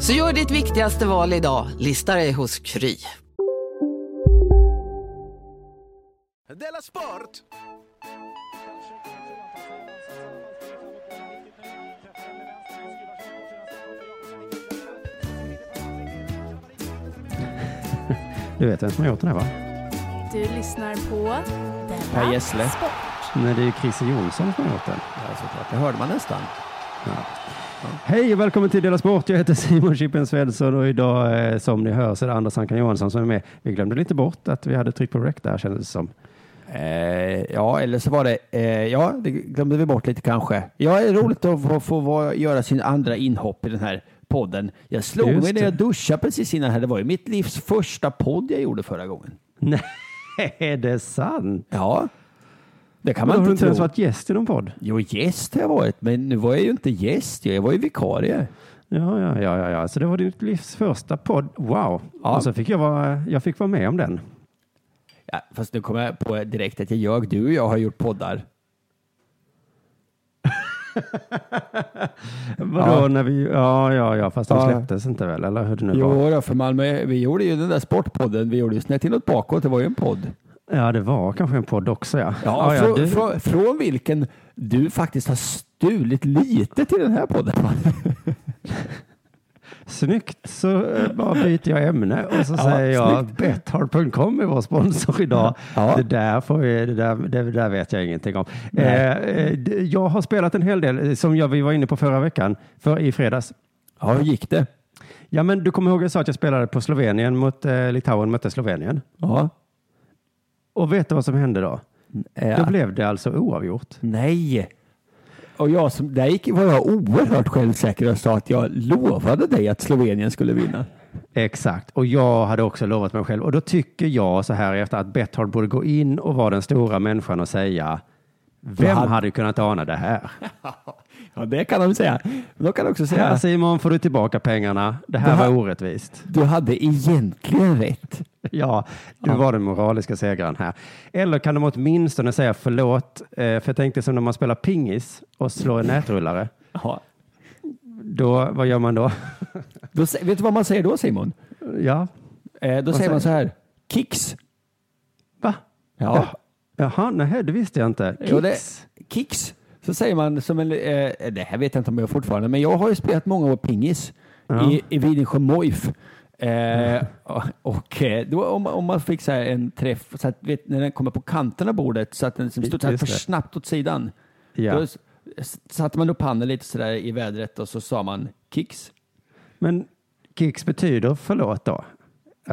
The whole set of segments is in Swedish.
Så gör ditt viktigaste val idag, lista dig hos Kry. Della Sport! Du vet vem som har gjort den här va? Du lyssnar på Per Della Gessle. Sport. Nej, det är ju Christer Jonsson som har gjort den. Ja, såklart. Det hörde man nästan. Hej och välkommen till Dela Sport. Jag heter Simon Chippen Svensson och idag eh, som ni hör så är det Anders Ankan Johansson som är med. Vi glömde lite bort att vi hade tryckt på rec där kändes det som. Eh, ja, eller så var det, eh, ja, det glömde vi bort lite kanske. Ja, det är roligt att få, få vara, göra sin andra inhopp i den här podden. Jag slog Just mig när jag duschade precis innan här. Det var ju mitt livs första podd jag gjorde förra gången. Nej, är det sant? Ja, det kan man har du inte inte ens tro. varit gäst i någon podd? Jo, gäst har jag varit, men nu var jag ju inte gäst. Jag var ju vikarie. Ja, ja, ja, ja, ja. Så det var ditt livs första podd. Wow. Ja. Och så fick jag vara, jag fick vara med om den. Ja, fast nu kommer jag på direkt att jag ljög. Du och jag har gjort poddar. Vadå Ja. när vi, ja, ja, ja, fast de släpptes inte väl, eller hur det nu var? Jo, då, för Malmö, vi gjorde ju den där sportpodden. Vi gjorde ju snett inåt bakåt. Det var ju en podd. Ja, det var kanske en podd också, ja. Ja, ja, från, du- från, från vilken du faktiskt har stulit lite till den här podden. Snyggt, så eh, bara byter jag ämne och så Ja, säger jag snyggt. Bethard.com är vår sponsor idag. Ja. Det, där får vi, det, där, det där vet jag ingenting om. Eh, eh, jag har spelat en hel del, eh, som jag, vi var inne på förra veckan, för, i fredags. Ja, hur gick det? Ja, men du kommer ihåg jag sa att jag spelade på Slovenien mot eh, Litauen mötte Slovenien. Ja. Och vet du vad som hände då? Ja. Då blev det alltså oavgjort. Nej. Och jag som, där gick, var jag oerhört självsäker och sa att jag lovade dig att Slovenien skulle vinna. Exakt, och jag hade också lovat mig själv. Och då tycker jag så här efter att Bethard borde gå in och vara den stora människan och säga vem hade- hade kunnat ana det här? Ja, det kan de säga. De kan också Här säga Simon får du tillbaka pengarna. Det här Det här- var orättvist. du hade egentligen rätt. Ja, du var den moraliska segraren här. Eller kan de åtminstone säga förlåt? Eh, För jag tänkte som när man spelar pingis och slår en nätrullare. Ja. Då, vad gör man då? Då, vet du vad man säger då Simon? Ja, Eh, då säger man så här. Kicks. va? Ja. Jaha, nej, det visste jag inte. Jo, det, Kicks. Så säger man som en, eh, det här vet jag inte om jag fortfarande, men jag har ju spelat många år pingis Ja. i, i Vidensjö Moif. Eh, och eh, då, om, om man fick så här en träff, så att, vet, när den kommer på kanten av bordet så att den liksom stod för snabbt åt sidan. Ja. Då satte man upp handen lite sådär i vädret och så sa man kicks. Men kicks betyder förlåt då?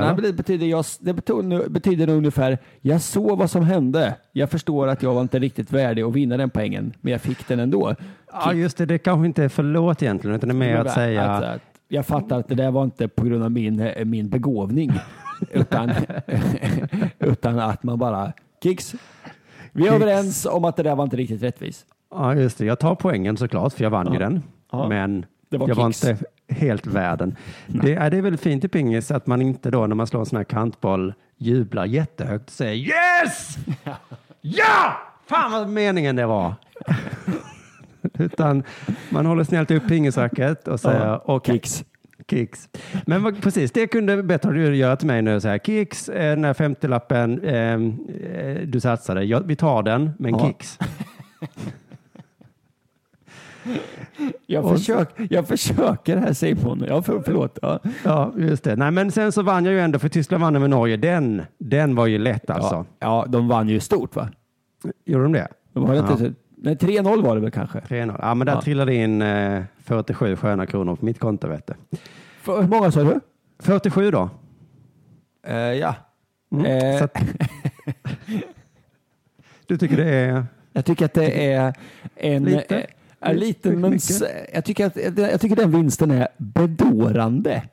Nej, men det betyder, jag, det betyder, betyder ungefär, jag såg vad som hände. Jag förstår att jag var inte riktigt värdig att vinna den poängen, men jag fick den ändå. Ja, just det. Det kanske inte är förlåt egentligen, utan det är mer att säga Att, att, jag fattar att det där var inte på grund av min, min begåvning, utan, utan att man bara, kicks. Vi är Kicks. överens om att det där var inte riktigt rättvist. Ja, just det. Jag tar poängen såklart, för jag vann ju den. Ja. Men Det var jag var kicks. inte helt värden. Det är, det är väl fint i pingis att man inte då när man slår en sån här kantboll jublar jättehögt och säger yes! Ja! Fan vad meningen det var! Utan man håller snällt upp pingisracket och säger Ja, okej. Kicks. Kicks. Men vad, precis, det kunde bättre du göra till mig nu. Så här, kicks, eh, den här 50-lappen ehm, eh, du satsade. Ja, vi tar den, men Ja. kicks. Jag, försök, jag försöker här Simon. Ja, för, förlåt. Ja. Ja, just det. Nej, men sen så vann jag ju ändå, för Tyskland vann över Norge. Den, den var ju lätt alltså. Ja, ja, de vann ju stort va? Gjorde de det? De var Ja. inte, nej, 3-0 var det väl kanske? 3-0. Ja, men där Ja. trillade in eh, 47 sköna kronor på mitt konto, vet du. För, hur många sa du? 47 då. Eh, ja. Mm. Eh, att, du tycker det är... Jag tycker att det är en... Lite? Är lite, Mycket, men jag tycker, att, jag tycker den vinsten är bedårande.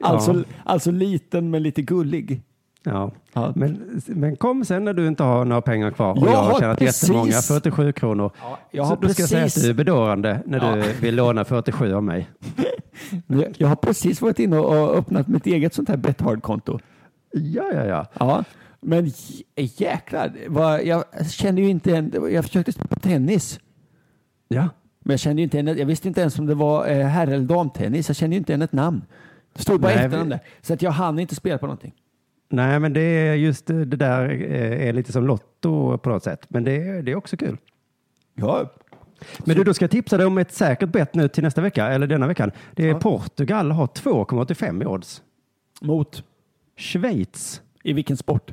Alltså, alltså liten men lite gullig. Ja. Ja. Men, men kom sen när du inte har några pengar kvar och Jag jag har har tjänat precis- jättemånga, 47 kronor. jag så har då ska jag säga att precis- du är bedårande när Ja. du vill låna 47 av mig. Jag, jag har precis varit inne och öppnat mitt eget sånt här Bethard-konto. Ja, ja, ja. Ja, men jäklar. Vad, jag kände ju inte en, Jag försökte spela tennis. Ja. Men jag kände inte en, jag visste inte ens om det var eh, herr eller damtennis. Jag kände inte än ett namn. Det stod bara efternamn där. Så att jag hann inte spela på någonting. Nej, men det är just det där eh, är lite som Lotto på något sätt. Men det är, det är också kul. Ja. Men du, då ska jag tipsa dig om ett säkert bett nu till nästa vecka, eller denna veckan. Det är Ja. Portugal har 2,85 i odds. Mot? Schweiz, I vilken sport?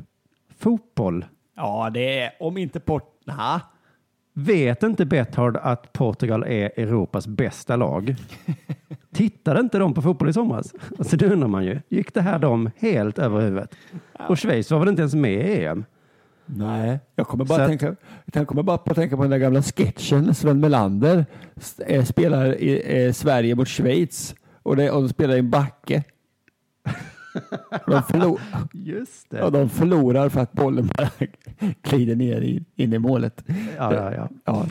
fotboll. Ja, det är om inte port... Nja. Vet inte Bethard att Portugal är Europas bästa lag? Tittade inte de på fotboll i somras? Alltså det undrar man ju. Gick det här dem helt över huvudet? Och Schweiz var väl inte ens med i EM? Nej, jag kommer bara, att- tänka, jag kommer bara på att tänka på den där gamla sketchen. Sven Melander eh, spelar i eh, Sverige mot Schweiz och, det, och de spelar i en backe. De, förlor, ja, de förlorar för att bollen bara glider ner i, in i målet. Ja, ja, ja. Ja.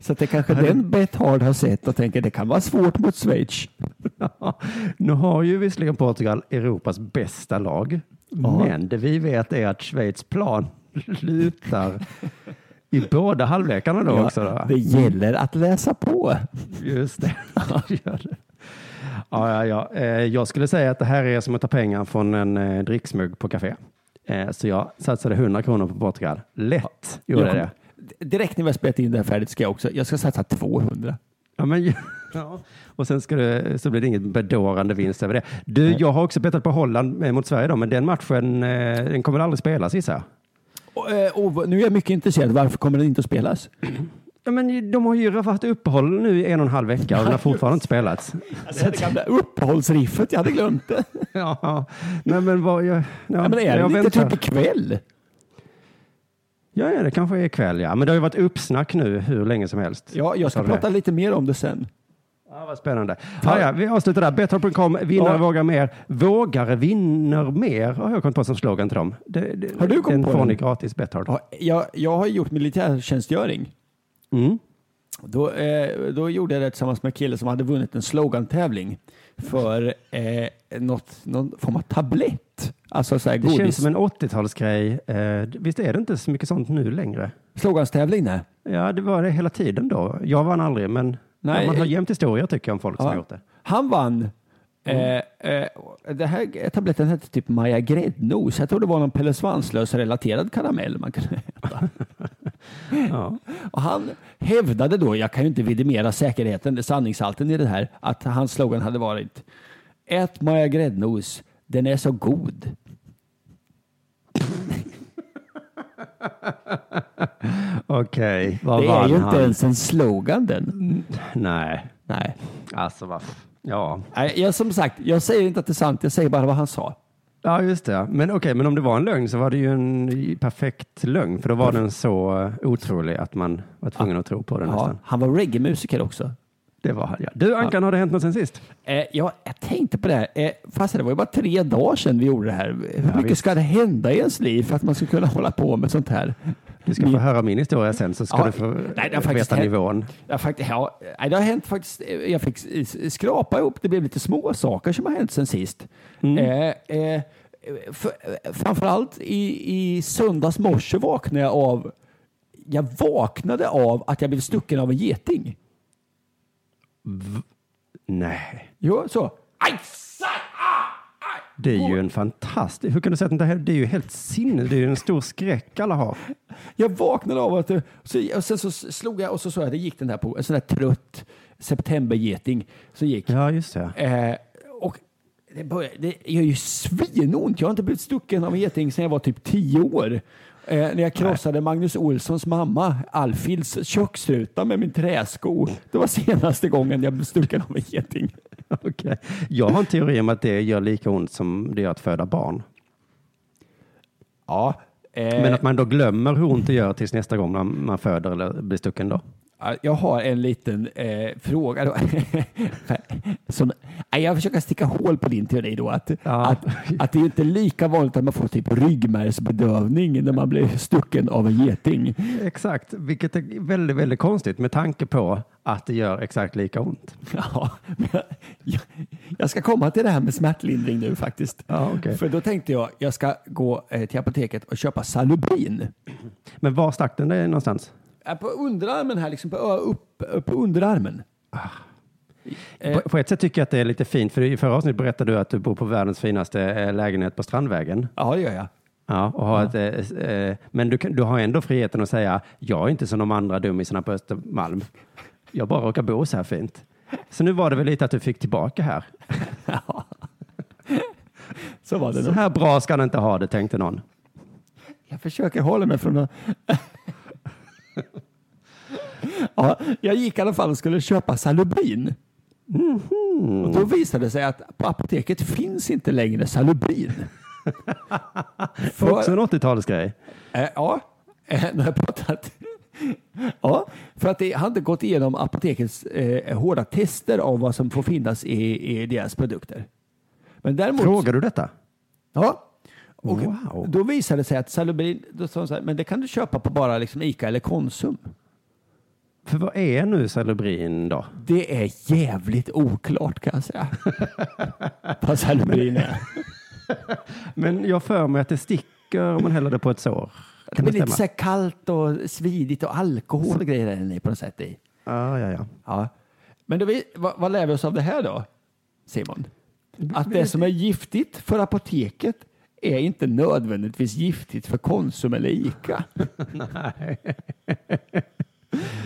Så det kanske den Bethard har sett och tänker det kan vara svårt mot Schweiz. Nu har ju visserligen Portugal Europas bästa lag, men det vi vet är att Schweiz plan lutar i båda halvlekarna då också. Då. det gäller att läsa på. Just det. Gör det. Ja, ja, ja. Eh, Jag skulle säga att det här är som att ta pengar från en eh, dricksmugg på café. Eh, Så jag satsade 100 kronor på Portugal. Lätt gjorde Jag det. Direkt när vi har spelat in det här färdigt ska jag också, jag ska satsa 200. Ja, men, ja. Och sen ska det, så blir det ingen bedårande vinst över det. Du, jag har också bettat på Holland mot Sverige då, men den matchen den kommer aldrig spelas gissar jag. Och, och nu är jag mycket intresserad. Varför kommer den inte att spelas? Ja, men de har ju haft uppehåll nu i en och en halv vecka och den har fortfarande inte spelats. Alltså, det gamla uppehållsriffet, jag hade glömt det. Ja, nej, men vad, jag, ja, Ja, men är jag det inte typ ikväll? Ja, ja, det kanske är ikväll, ja. Men det har ju varit uppsnack nu hur länge som helst. Ja, jag ska prata lite mer om det sen. Ja, vad spännande. Ja, ja, vi avslutar där. Betthard.com, vinnare Ja. vågar mer. Vågare vinner mer har jag kommit på som slogan till dem. Det, det, Har du kommit den på får den? ni gratis, Betthard. Ja, jag, jag har gjort militärtjänstgöring. Mm. Då, eh, då gjorde jag det tillsammans med en kille som hade vunnit en slogantävling för eh, något, någon form av tablett. Alltså så här Det godis. känns som en 80-talsgrej. Eh, visst är det inte så mycket sånt nu längre? Sloganstävling, nej. Ja, det var det hela tiden då. Jag vann aldrig, men Nej. man har jämt historier tycker jag om folk som Ja. har gjort det. Han vann. Eh, eh, det här tabletten hette typ Maja Gräddnos. Jag tror det var någon Pelle Svanslös relaterad karamell man kunde äta. Ja. Och han hävdade då, jag kan ju inte vidimera säkerheten, sanningshalten i det här, att hans slogan hade varit Ät Maja Gräddnos, den är så god. Okej, vad det är ju han? inte ens en slogan den. Nej, Nej. alltså vad... Ja. Nej, jag, som sagt, jag säger inte att det är sant, jag säger bara vad han sa. Ja, just det. Men okej, men om det var en lögn så var det ju en perfekt lögn, för då var den så otrolig att man var tvungen att tro på den Ja, nästan. han var reggae-musiker också. Det var han, ja. Du, Ankan, har det hänt något sen sist? Eh, ja, jag tänkte på det här. Eh, fast det var ju bara tre dagar sedan vi gjorde det här. Hur mycket visst. ska det hända i ens liv för att man ska kunna hålla på med sånt här? Du ska få höra min historia sen så ska Ja, du få nej, det har veta hänt. nivån. Ja, faktiskt, ja, det har hänt faktiskt. Jag fick skrapa ihop. Det blev lite små saker som har hänt sen sist. Mm. Eh, eh, för, framförallt i, i söndags morse vaknade jag av jag vaknade av att jag blev stucken av en geting. Nej. Jo, så. Aj. Det är ju en fantastisk... Hur kan du säga att det här- det är ju helt sinne. Det är ju en stor skräck alla har. Jag vaknade av att så, och sen så slog jag och så såg jag det gick den där på en sån där trött septembergeting. Så gick. Ja, just det. Eh, och det, började, det gör ju svinont. Jag har inte blivit stucken av en geting sedan jag var typ tio år. Eh, när jag krossade Magnus Olssons mamma Alfils köksruta med min träsko. Det var senaste gången jag blev stucken av en geting. Okej. Jag har en teori om att det gör lika ont som det gör att föda barn. Ja, eh, Men att man då glömmer hur ont det gör tills nästa gång man, man föder eller blir stucken då. Ja, Jag har en liten eh, fråga. Som, jag försöker sticka hål på din teori då. Att, Ja. att, att det är inte lika vanligt att man får typ ryggmärgsbedövning när man blir stucken av en geting. Exakt, vilket är väldigt, väldigt konstigt med tanke på att det gör exakt lika ont. Ja, jag, ska komma till det här med smärtlindring nu faktiskt. Ja, okej. För då tänkte jag jag ska gå eh, till apoteket och köpa Salubin. Men var stack den dig någonstans? På underarmen här, liksom på, upp, upp på underarmen. På, på ett sätt tycker jag att det är lite fint, för i förra avsnittet berättade du att du bor på världens finaste eh, lägenhet på Strandvägen. Ja, det gör jag. Ja, och har ett, eh, eh, men du, kan- du har ändå friheten att säga, jag är inte som de andra dummisarna på Östermalm. Jag bara råkar bo så här fint. Så nu var det väl lite att du fick tillbaka här. Så var det Så här bra ska han inte ha det, tänkte någon. Jag försöker hålla mig från att... ja, jag gick i alla fall och skulle köpa Salubin. Och då visade det sig att på apoteket finns inte längre Salubin. Också en 80-talsgrej. Eh, ja, eh, har jag pratat. Ja, för att det hade gått igenom apotekets eh, hårda tester av vad som får finnas i, i deras produkter. Men däremot, Frågar du detta? Ja. Och Wow. Då visade det sig att Salubin, då sa de så här, men det kan du köpa på bara liksom Ica eller Konsum. För vad är nu Salubrin då? Det är jävligt oklart kan jag säga. vad Salubin är. Men jag för mig att det sticker om man häller det på ett sår. Det blir lite så här kallt och svidigt och alkohol och grejer är på något sätt i. Ja, ja, ja. Ja. Men då, vad, vad lär vi oss av det här då, Simon? Att det som är giftigt för apoteket är inte nödvändigtvis giftigt för Konsum eller Ica. Nej.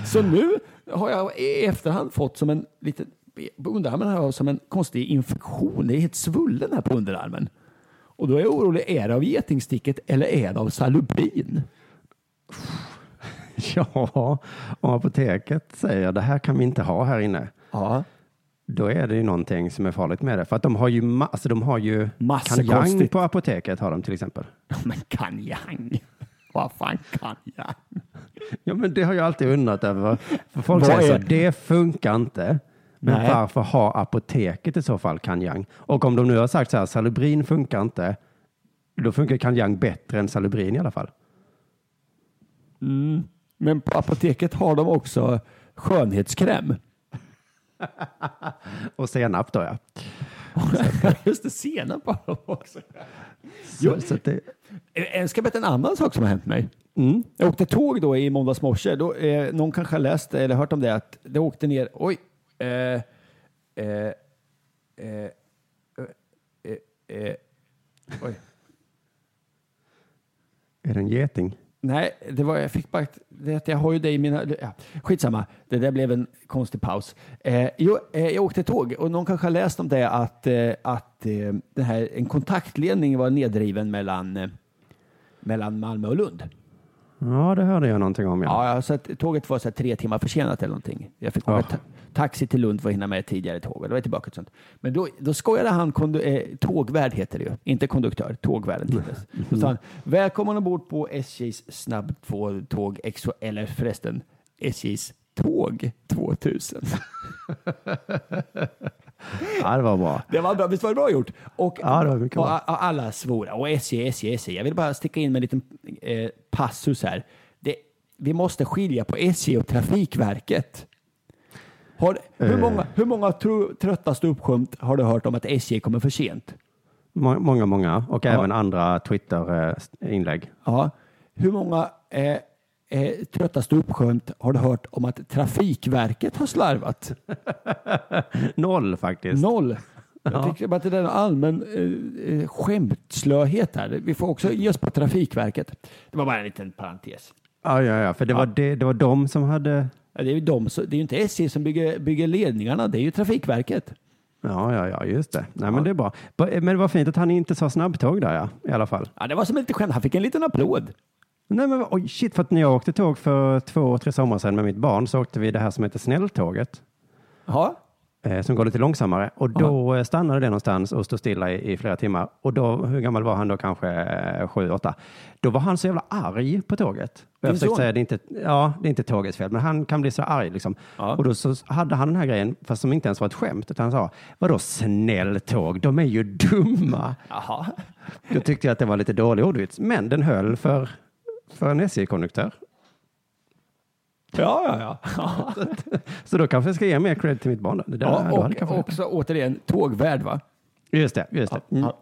Så nu har jag i efterhand fått som en liten, på underarmen har jag som en konstig infektion. Det är helt svullen här på underarmen. Och då är jag orolig, är det av getingsticket eller är det av salubin? Ja, om apoteket säger det här kan vi inte ha här inne. Ja. Då är det ju någonting som är farligt med det. För att de har ju, ma- alltså de har ju Massa kanjang konstigt. på apoteket har de till exempel. Men kanjang? Vad fan kanjang? Ja, men det har jag alltid undrat över. För folk Vad säger så, är- det funkar inte. Men Nej. varför har apoteket i så fall kanjang? Och om de nu har sagt så här, salubrin funkar inte, då funkar kanjang bättre än salubrin i alla fall. Mm. Men på apoteket har de också skönhetskräm. Och senap då ja. Just det, senap har de också. Så, så det, Jag ska berätta en annan sak som har hänt mig. mm. Jag åkte tåg då i måndags morse. Då, eh, någon kanske har läst eller hört om det att det åkte ner, oj, eh, eh, eh, eh, eh, eh, oj. Är det en geting? Nej, det var, jag fick bara det, jag har ju dig i mina... Ja, skitsamma, det där blev en konstig paus. Eh, jo, eh, jag åkte tåg och någon kanske har läst om det att, eh, att den här, en kontaktledning var nedriven mellan, mellan Malmö och Lund. Ja, det hörde jag någonting om. Ja. Ja, så att tåget var så tre timmar försenat eller någonting. Jag fick åka Ja. ta taxi till Lund för att hinna med tidigare tåg. och Det var tillbaka till sånt. Men då, då skojade han, kondu- eh, tågvärd heter det ju, inte konduktör, tågvärden det. Då sa han, välkommen ombord på SJs snabbtåg eller förresten SJs tåg 2000. ja, det var bra. Det var bra, visst var det bra gjort? Och, Ja, det var mycket och bra. a- alla svora. Och SJ, SJ, SJ. Jag vill bara sticka in med en liten eh, passus här. Det, vi måste skilja på SJ och Trafikverket. Har, hur, Eh. många, hur många tro, trötta ståuppskämt har du hört om att SJ kommer för sent? Må- Många, många. Och Ja. även andra Twitter-inlägg. Ja. Hur många eh, eh, trötta ståuppskämt har du hört om att Trafikverket har slarvat? Noll faktiskt. Noll. Jag tycker att det är en allmän eh, eh, skämtslöhet här. Vi får också ge oss på Trafikverket. Det var bara en liten parentes. Ja, ja, ja, för det var, det, det var de som hade... Ja, det är ju de, det är ju inte SJ som bygger, bygger ledningarna, det är ju Trafikverket. Ja, ja, ja, just det. Nej, men det är bra. Men det var fint att han inte sa snabbtåg där, ja, i alla fall. Ja, det var som ett litet skämt. Han fick en liten applåd. Nej, men oj, shit, för att när jag åkte tåg för två, tre somrar sedan med mitt barn så åkte vi det här som heter snälltåget. Ja. eh, som går lite långsammare. Och då eh, stannade det någonstans och stod stilla i, i flera timmar. Och då, hur gammal var han då? Kanske eh, sju, åtta. Då var han så jävla arg på tåget. Och jag försökte säga, det är, inte, ja, det är inte tågets fel, men han kan bli så arg liksom. Ja. Och då så hade han den här grejen, fast som inte ens var ett skämt, utan han sa, vadå snälltåg? De är ju dumma. Jaha. Då tyckte jag att det var lite dålig ordvits, men den höll för, för en SJ-konduktör. Ja, ja, ja. Så då kanske jag ska ge mer cred till mitt barn. Då. Det där, ja då och också återigen tågvärd, va? Just det, just det. Mm. Ja.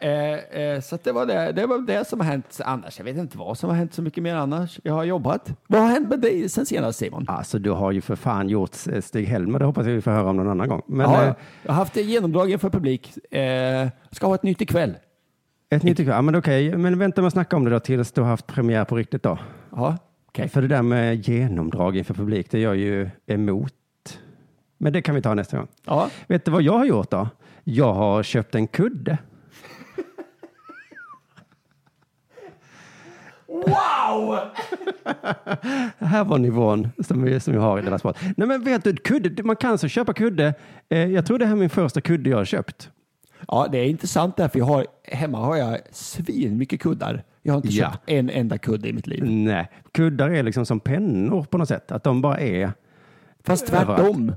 Eh, eh, så det, var det, det var det som har hänt annars. Jag vet inte vad som har hänt så mycket mer annars. Jag har jobbat. Vad har hänt med dig sen senast Simon? Alltså du har ju för fan gjort eh, Stig-Helmer, det hoppas jag vi får höra om någon annan gång. Men ja, eh, jag har haft genomdrag inför publik. Eh, ska ha ett nytt ikväll. Ett nytt ja, men okej, men vänta med att snacka om det då tills du har haft premiär på riktigt då. Ja, okej. För det där med genomdrag inför publik, det är jag ju emot. Men det kan vi ta nästa gång. Ja. Vet du vad jag har gjort då? Jag har köpt en kudde. Wow! Här var nivån som vi, som vi har i Della Sport. Nej men vet du, kudde, man kan så köpa kudde. Eh, jag tror det här är min första kudde jag har köpt. Ja, det är intressant där, för jag har, hemma har jag svin mycket kuddar. Jag har inte Ja. köpt en enda kudde i mitt liv. Nej, kuddar är liksom som pennor på något sätt. Att de bara är Fast tvärtom.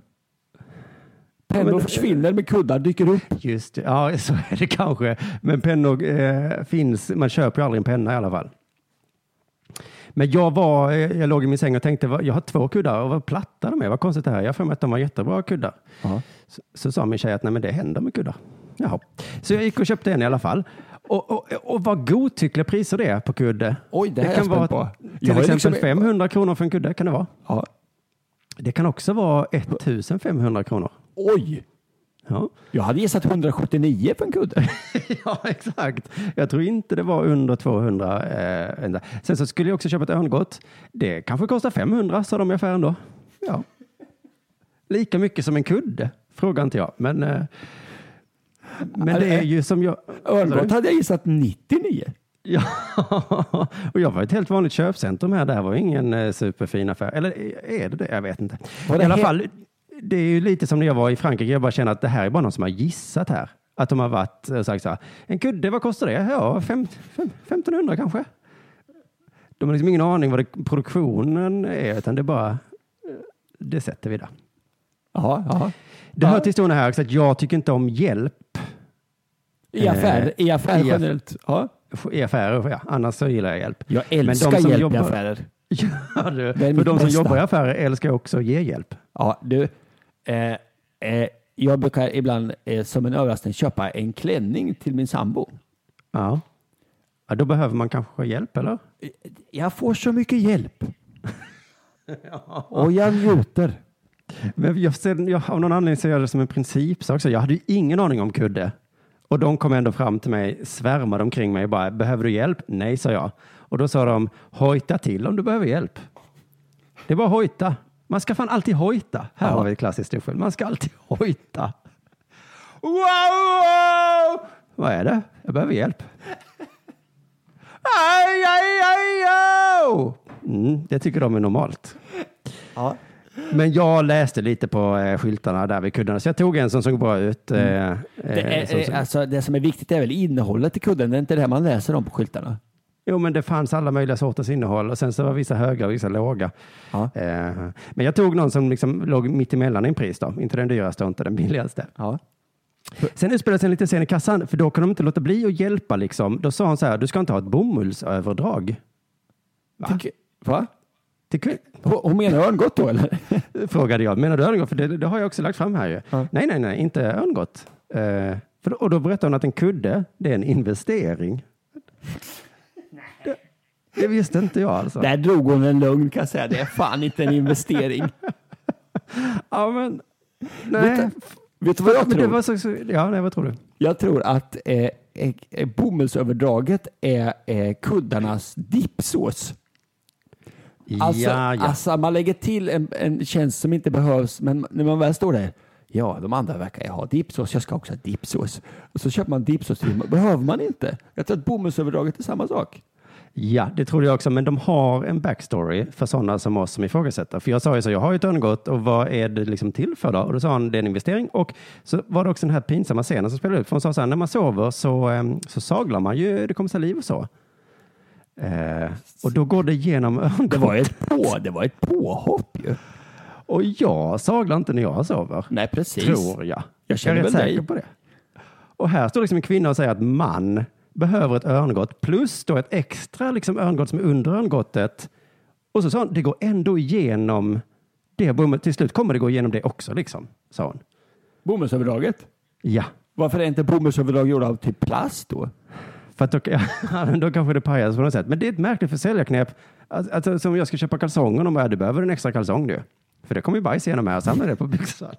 Pennor men- försvinner men kuddar dyker upp. Just det, ja så är det kanske. Men pennor eh, finns, man köper ju aldrig en penna i alla fall. Men jag var, eh, jag låg i min säng och tänkte, jag har två kuddar och vad platta de är, vad konstigt det här är. Jag har för mig att de var jättebra kuddar. Så, så sa min tjej att nej men det händer med kuddar. Jaha. Så jag gick och köpte en i alla fall. Och, och, och vad godtyckliga priser det är på kudde. Oj, det här är jag kan vara spänd på. till Jag exempel liksom- 500 kronor för en kudde kan det vara. Ja. Det kan också vara 1500 kronor. Oj! Ja. Jag hade gissat 179 för en kudde. Ja, exakt. Jag tror inte det var under 200. Eh. Sen så skulle jag också köpa ett örngott. Det kanske kostar 500, sa de i affären då. Ja. Lika mycket som en kudde, frågar inte jag. Men, eh, men det är ju som jag... Örngott hade jag gissat 99. Ja, och jag var ett helt vanligt köpcentrum här. Det här var ingen eh, superfin affär. Eller är det det? Jag vet inte. I alla fall, det är ju lite som när jag var i Frankrike. Jag bara känner att det här är bara någon som har gissat här. Att de har varit och sagt så här. En kudde, vad kostar det? Ja, fem, fem, 1500 kanske. De har liksom ingen aning vad det, produktionen är, utan det är bara, eh, det sätter vi där. Ja, ja. Det hör till historien här också att jag tycker inte om hjälp I affär, i affär i generellt. Ja. i affärer. Ja, annars så gillar jag hjälp. Jag Men de älskar som hjälp jobbar- i affärer. Ja, du. För de som bästa. jobbar i affärer älskar också att ge hjälp. Ja, du. Eh, eh, jag brukar ibland eh, som en överraskning köpa en klänning till min sambo. Ja. ja. Då behöver man kanske hjälp, eller? Jag får så mycket hjälp. Och jag njuter. Men jag ser, jag, av någon anledning ser jag det som en principsak. Så jag hade ju ingen aning om kudde. Och de kom ändå fram till mig, svärmade omkring mig och bara, behöver du hjälp? Nej, sa jag. Och då sa de, hojta till om du behöver hjälp. Det är bara hojta. Man ska fan alltid hojta. Här Ja. har vi ett klassiskt ordspel. Man ska alltid hojta. Wow, wow! Vad är det? Jag behöver hjälp. Aj, aj, aj, aj! Mm, det tycker de är normalt. Ja. Men jag läste lite på eh, skyltarna där vid kuddarna, så jag tog en som såg bra ut. Eh, Det, eh, som, är, som, eh, alltså, det som är viktigt är väl innehållet i kudden. Det är inte det man läser om på skyltarna. jo, men det fanns alla möjliga sorters innehåll och sen så var vissa höga och vissa låga. Ja. Eh, men jag tog någon som liksom låg mitt emellan i en pris då. Inte den dyraste och inte den billigaste. Ja. Sen utspelade sig en liten scen i kassan, för då kunde de inte låta bli att hjälpa liksom. Då sa hon så här, du ska inte ha ett bomullsöverdrag. Va? Tycker, va? Till Hon menar örngott då eller? frågade jag. Menar du örngott? För det, det har jag också lagt fram här ju. Ja. Nej, nej, nej, inte örngott. Eh, för, och då berättade hon att en kudde, det är en investering. Det, det visste inte jag alltså. Där drog hon en lögn kan jag säga. Det är fan inte en investering. Ja, men, nej. Vet du vad jag tror? var så, så, ja, nej, vad tror du? Jag tror att eh, eh, bomullsöverdraget är eh, kuddarnas dipsås. Alltså, ja, ja. alltså man lägger till en, en tjänst som inte behövs, men när man väl står där, ja, de andra verkar ha dipsås, jag ska också ha dipsås. Och så köper man dipsås till, behöver man inte. Jag tror att bomullsöverdraget är samma sak. Ja, det trodde jag också, men de har en backstory för sådana som oss som ifrågasätter. För jag sa ju så, jag har ju ett örngott och vad är det liksom till för då? Och då sa han, det är en investering. Och så var det också den här pinsamma scenen som spelade ut. För hon sa så här, när man sover så, em, så saglar man ju, det kommer sig liv och så. Eh, och då går det genom örngott. Det var ett, på, det var ett påhopp ju. Och jag saglar inte när jag sover. Nej, precis. Tror jag. Jag känner är väl rätt dig. säker på det. Och här står liksom en kvinna och säger att man behöver ett örngott plus då ett extra liksom örngott som är under örngottet. Och så sa hon, det går ändå igenom det bommet. Till slut kommer det gå igenom det också liksom, sa hon. Bomullsöverdraget? Ja, Varför är inte bomullsöverdrag gjorda av typ plast då? För att då, då kanske det pajas på något sätt. Men det är ett märkligt försäljarknep. Alltså, alltså, som jag ska köpa kalsonger de bara, du behöver en extra kalsong du. För det kommer ju bajs igenom här och samlar det på byxan.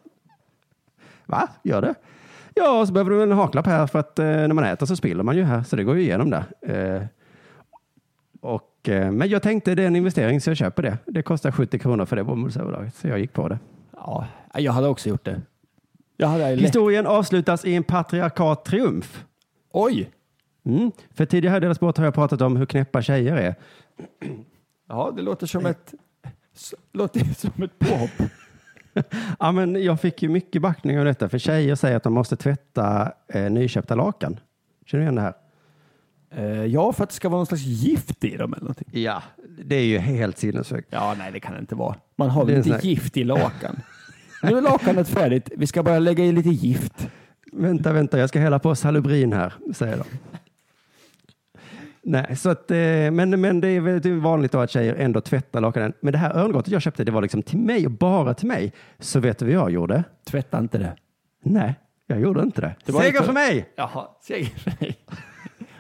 Va? Gör det? Ja, så behöver du en haklapp här för att eh, när man äter så spiller man ju här, så det går ju igenom där. Eh, och, eh, men jag tänkte det är en investering så jag köper det. Det kostar 70 kronor för det bomullsöverdraget, så jag gick på det. Ja, jag hade också gjort det. Historien avslutas i en patriarkat triumf. Oj! Mm. För tidigare i Dela Sport har jag pratat om hur knäppa tjejer är. Ja, det låter som ett, låter som ett påhopp. Ja, men jag fick ju mycket backning av detta, för tjejer säger att de måste tvätta eh, nyköpta lakan. Känner du igen det här? Eh, ja, för att det ska vara någon slags gift i dem eller någonting. Ja, det är ju helt sinnessjukt. Ja, nej, det kan det inte vara. Man har väl inte här- gift i lakan? nu är lakanet färdigt. Vi ska bara lägga i lite gift. Vänta, vänta, jag ska hälla på salubrin här, säger de. Nej, så att, eh, men, men det är väldigt vanligt då att tjejer ändå tvättar lakanen. Men det här örngottet jag köpte, det var liksom till mig och bara till mig. Så vet du vad jag gjorde? Tvätta inte det. Nej, jag gjorde inte det. Det Seger inte- för mig! Jaha, seger för dig.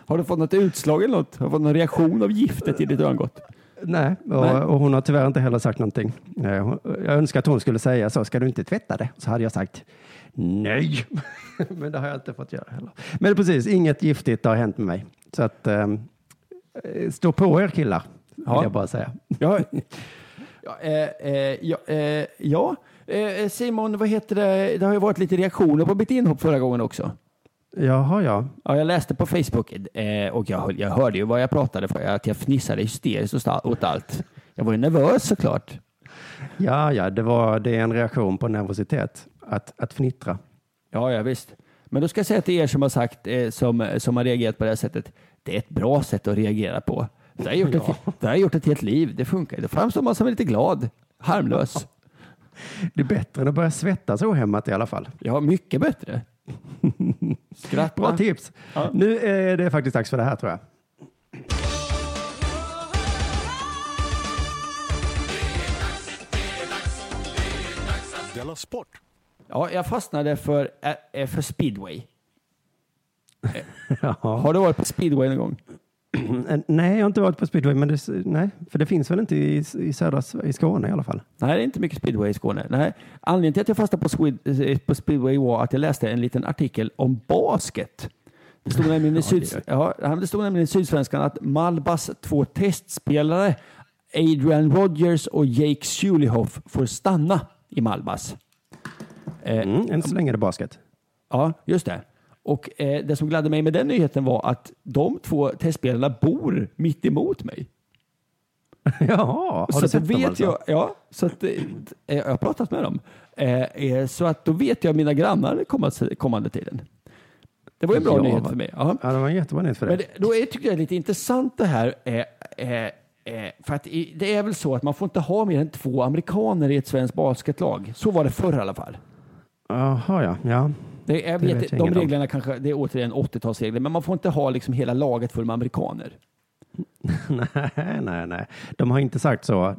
Har du fått något utslag eller något? Har du fått någon reaktion av giftet i ditt örngott? Nej, och, Nej. och hon har tyvärr inte heller sagt någonting. Eh, Jag önskar att hon skulle säga så, ska du inte tvätta det? Så hade jag sagt nej. Men det har jag inte fått göra heller. Men precis, inget giftigt har hänt med mig. Så att eh, stå på er killar, vill Ja. jag bara säga. Ja, ja, eh, eh, ja, eh, ja. Eh, Simon, vad heter det? Det har ju varit lite reaktioner på mitt inhopp förra gången också. Jaha, ja. Ja, jag läste på Facebook eh, och jag, jag hörde ju vad jag pratade för. Att jag fnissade hysteriskt åt allt. Jag var ju nervös såklart. Ja, ja, det, var, det är en reaktion på nervositet, att, att fnittra. Ja, ja visst. Men då ska jag säga till er som har sagt, eh, som, som har reagerat på det här sättet, det är ett bra sätt att reagera på. Det har jag gjort, ett, det har jag gjort ett helt liv. Det funkar. Då framstår man som lite glad, harmlös. Det är bättre än att börja svettas ohämmat i alla fall. Ja, mycket bättre. Skratta. Bra tips. Ja. Nu är det faktiskt dags för det här tror jag. Della Sport! Ja, jag fastnade för, eh, för speedway. Ja. Har du varit på speedway någon gång? Eh, Nej, jag har inte varit på speedway, men det, nej, för det finns väl inte i, i södra i Skåne i alla fall. Nej, det är inte mycket speedway i Skåne. Nej. Anledningen till att jag fastnade på, Swed- eh, på speedway var att jag läste en liten artikel om basket. Det stod nämligen i, syd, ja, det stod nämligen i Sydsvenskan att Malbas två testspelare, Adrian Rogers och Jake Suleyhoff, får stanna i Malbas. Eh, Mm, än så länge är det basket. Ja, just det. Och eh, det som gladde mig med den nyheten var att de två testspelarna bor mitt emot mig. Jaha, har så du sett dem vet alltså? jag, ja, så att, eh, jag har pratat med dem. Eh, eh, så att då vet jag mina grannar kommande, kommande tiden. Det var en bra Ja, nyhet för mig. Ja. Ja, det var en jättebra nyhet för Men dig. det, då är, tycker jag det är lite intressant det här. Eh, eh, eh, för att det är väl så att man får inte ha mer än två amerikaner i ett svenskt basketlag. Så var det förr i alla fall. Jaha, ja. ja. Det, jag Det vet, jag de inget om. reglerna kanske, det är återigen 80-talsregler, men man får inte ha liksom hela laget full med amerikaner. nej, nej, nej. De har inte sagt så.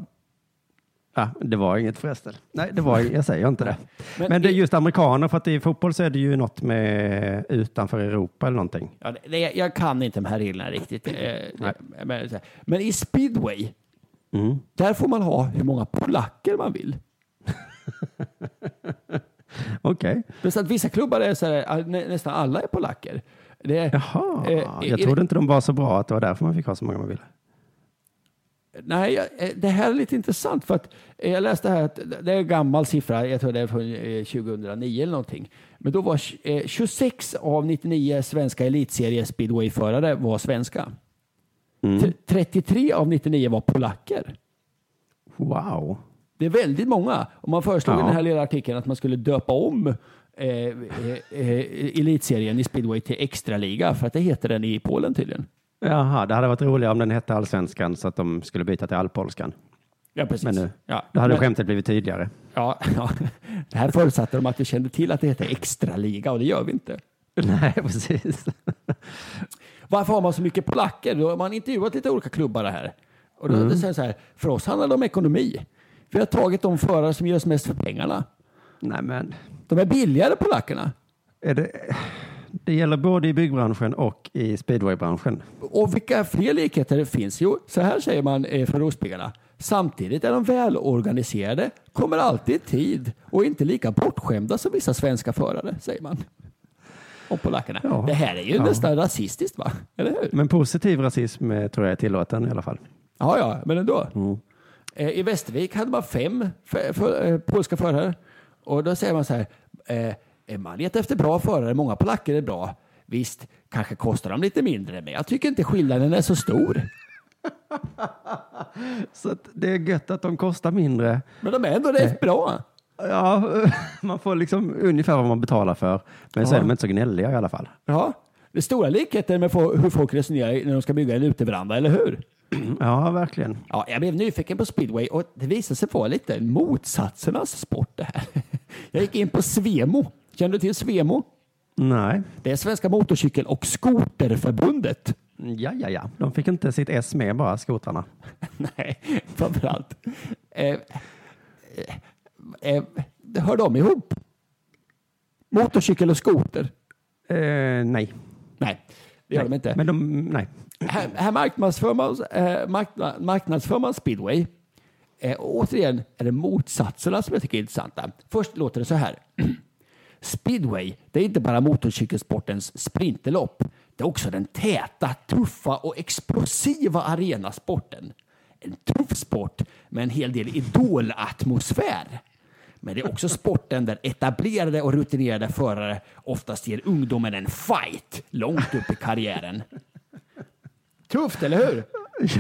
Ja, det var inget förresten. Nej, det var, jag säger inte det. Men Men, det är just amerikaner, för att i fotboll så är det ju något med utanför Europa eller någonting. Ja, det, jag kan inte de här reglerna riktigt. Eh, Nej. men, men i speedway, Mm. där får man ha hur många polacker man vill. Okej. Men så att vissa klubbar är så här, nä, nästan alla är polacker. Det är, Jaha, eh, jag är- trodde inte de var så bra att det var därför man fick ha så många man ville. Nej, eh, det här är lite intressant för att eh, jag läste här att det är en gammal siffra, jag tror det är från eh, 2009 eller någonting. Men då var eh, 26 av 99 svenska elitserie speedwayförare var svenska. T- 33 av 99 var polacker. Wow. Det är väldigt många. Och man föreslog i Ja. den här lilla artikeln att man skulle döpa om eh, eh, eh, elitserien i speedway till extraliga för att det heter den i Polen tydligen. Jaha, det hade varit roligare om den hette Allsvenskan så att de skulle byta till Allpolskan. Ja, precis. Men nu, ja. då hade Men- skämtet blivit tydligare. Ja, ja. Det här förutsatte de att vi kände till att det heter extraliga och det gör vi inte. Nej, precis. Varför har man så mycket polacker? Då har man intervjuat lite olika klubbar här. Och då Mm. det så här, för oss handlar det om ekonomi. Vi har tagit de förare som ger oss mest för pengarna. Nej, men De är billigare polackerna. är det, det gäller både i byggbranschen och i speedwaybranschen. Och vilka fler likheter det finns? Jo, så här säger man eh, från Rospiggarna. Samtidigt är de välorganiserade, kommer alltid i tid och inte lika bortskämda som vissa svenska förare, säger man. Om polackerna. Ja. Det här är ju Ja. nästan rasistiskt, va? Eller hur? Men positiv rasism eh, tror jag är tillåten i alla fall. Ja, ja, men ändå. Mm. Eh, I Västervik hade man fem för, för, eh, polska förare. Och då säger man så här, eh, eh, man letar efter bra förare, många polacker är bra. Visst, kanske kostar de lite mindre, men jag tycker inte skillnaden är så stor. Så att det är gött att de kostar mindre. Men de är ändå rätt bra. Ja, man får liksom ungefär vad man betalar för. Men så Ja. är de inte så gnälliga i alla fall. Ja, det stora likheter med hur folk resonerar när de ska bygga en uteveranda, eller hur? Ja, verkligen. Ja, jag blev nyfiken på speedway och det visade sig vara lite motsatsernas sport det här. Jag gick in på Svemo. Känner du till Svemo? Nej. Det är Svenska Motorcykel och Skoterförbundet. Ja, ja, ja. De fick inte sitt S med bara, skotrarna. Nej, framförallt. Eh, eh, eh, hör de ihop? Motorcykel och skoter? Eh, nej. Nej, det gör nej. de inte. Men de, nej. Här, här marknadsför, man, eh, markna, marknadsför man speedway. Eh, och återigen är det motsatserna som jag tycker är intressanta. Först låter det så här. Speedway, det är inte bara motorcykelsportens sprinterlopp. Det är också den täta, tuffa och explosiva arenasporten. En tuff sport med en hel del idolatmosfär. Men det är också sporten där etablerade och rutinerade förare oftast ger ungdomen en fight långt upp i karriären. Tufft, eller hur?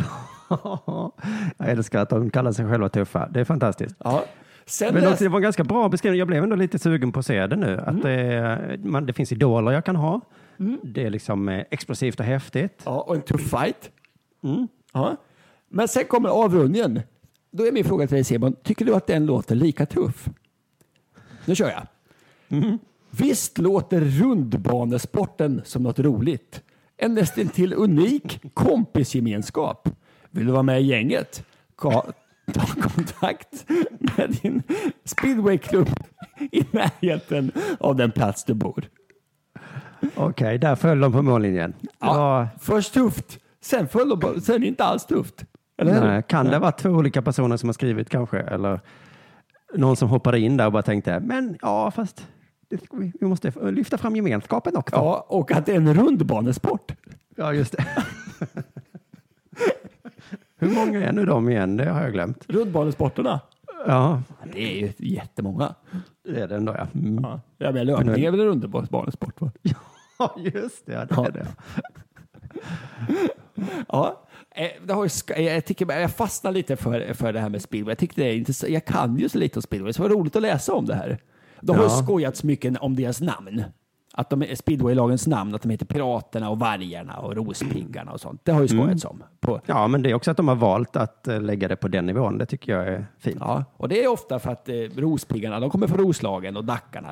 Jag älskar att de kallar sig själva tuffa. Det är fantastiskt. Ja. Sen Men det var en ganska bra beskrivning. Jag blev ändå lite sugen på att se det nu. Att det, man, det finns idoler jag kan ha. Det är liksom eh, explosivt och häftigt. Ja, och en tuff fight. Ja. Men sen kommer avrundningen. Då är min fråga till dig Simon, tycker du att den låter lika tuff? Nu kör jag. Visst låter rundbanesporten som något roligt? En nästintill unik kompisgemenskap. Vill du vara med i gänget? Ka- ta kontakt med din speedwayklubb i närheten av den plats du bor. Okej, där föll de på mållinjen. Ja, var, Först tufft, sen, föll de på, sen inte alls tufft. Eller nej, kan det vara två olika personer som har skrivit kanske? Eller någon som hoppade in där och bara tänkte, men ja, fast vi måste lyfta fram gemenskapen också. Ja, och att det är en rundbanesport. Ja, just det. Hur många är nu de igen? Det har jag glömt. Rundbanesporterna. Ja, Det är ju jättemånga. det är det ändå ja. Mm. Ja, ja men löpning är väl en rundbanesport? Va? Ja, just det. det, Ja. är det. Ja. Eh, Det har ju, sk- jag, tycker, jag fastnar lite för, för det här med speedway. Jag, tyckte det är intressant. jag kan ju så lite om speedway, så det var roligt att läsa om det här. Det har Ja. skojats mycket om deras namn. Att de är speedwaylagens namn, att de heter Piraterna och Vargarna och Rospiggarna och sånt. Det har ju skojats om. På, Ja, men det är också att de har valt att eh, lägga det på den nivån. Det tycker jag är fint. Ja, och det är ofta för att eh, Rospiggarna, de kommer från Roslagen och Dackarna.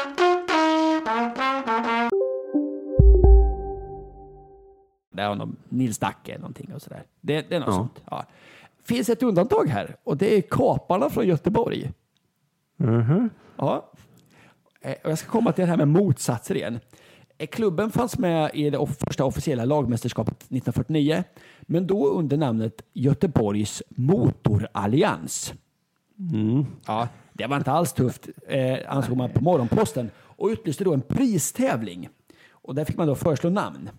Där har de Nils Dacke någonting och sådär. Det, det är något Ja. sånt. Ja. finns ett undantag här och det är Kaparna från Göteborg. Mhm. Ja. Eh, och Jag ska komma till det här med motsatser igen. Eh, Klubben fanns med i det första officiella lagmästerskapet 1949, men då under namnet Göteborgs Motorallians. Ja, det var inte alls tufft, eh, ansåg man på Morgonposten och utlyste då en pristävling. Och där fick man då föreslå namn.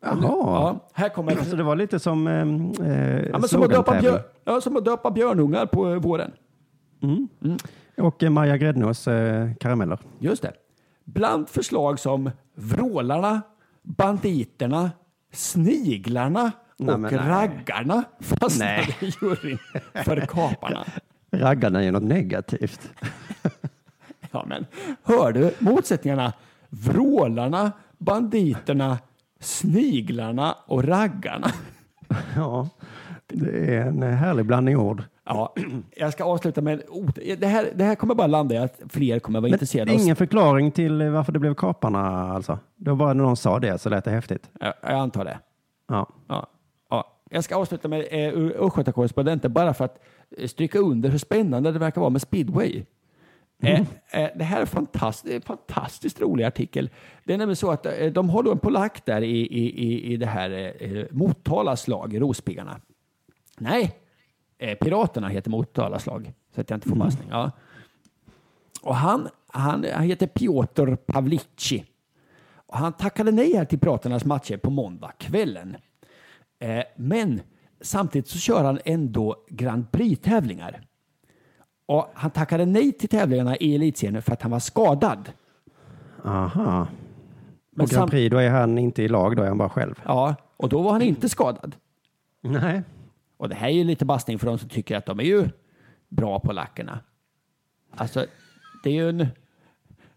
Jaha. Ja, här kommer Så det var lite som eh, eh, Ja, men som, att döpa björ, ja, som att döpa björnungar på eh, våren. Och eh, Maja Gräddnos eh, karameller. Just det. Bland förslag som vrålarna, banditerna, sniglarna Nej, och raggarna fastnade Nej. juryn för kaparna. Raggarna är något negativt. Ja, men hör du motsättningarna? Vrålarna, banditerna, sniglarna och raggarna. Ja, det är en härlig blandning ord. Ja, jag ska avsluta med det här, det här kommer bara landa i att fler kommer vara Men intresserade ingen förklaring till varför det blev kaparna alltså? Det var bara när någon sa det så lät det häftigt. Jag, jag antar det. Ja. Ja, ja. Jag ska avsluta med eh, Östgötakorrespondenten bara för att stryka under hur spännande det verkar vara med speedway. Eh, eh, det här är en fantastiskt rolig artikel. Det är nämligen så att eh, de har då en polack där i, i, i, i det här eh, Motalas lag, Rospiggarna. Nej, Piraterna heter Motalas lag, så att jag inte får passning. Ja. Och han, han, han heter Piotr Pavlici. Och han tackade nej här till Piraternas matcher på måndag kvällen. Eh, men samtidigt så kör han ändå Grand Prix-tävlingar. Och han tackade nej till tävlingarna i elitserien för att han var skadad. Aha. Men och Grand Prix, då är han inte i lag, då är han bara själv. Ja, och då var han inte skadad. Nej. Och det här är ju lite bastning för de som tycker att de är ju bra på lackerna. Alltså, det är ju en,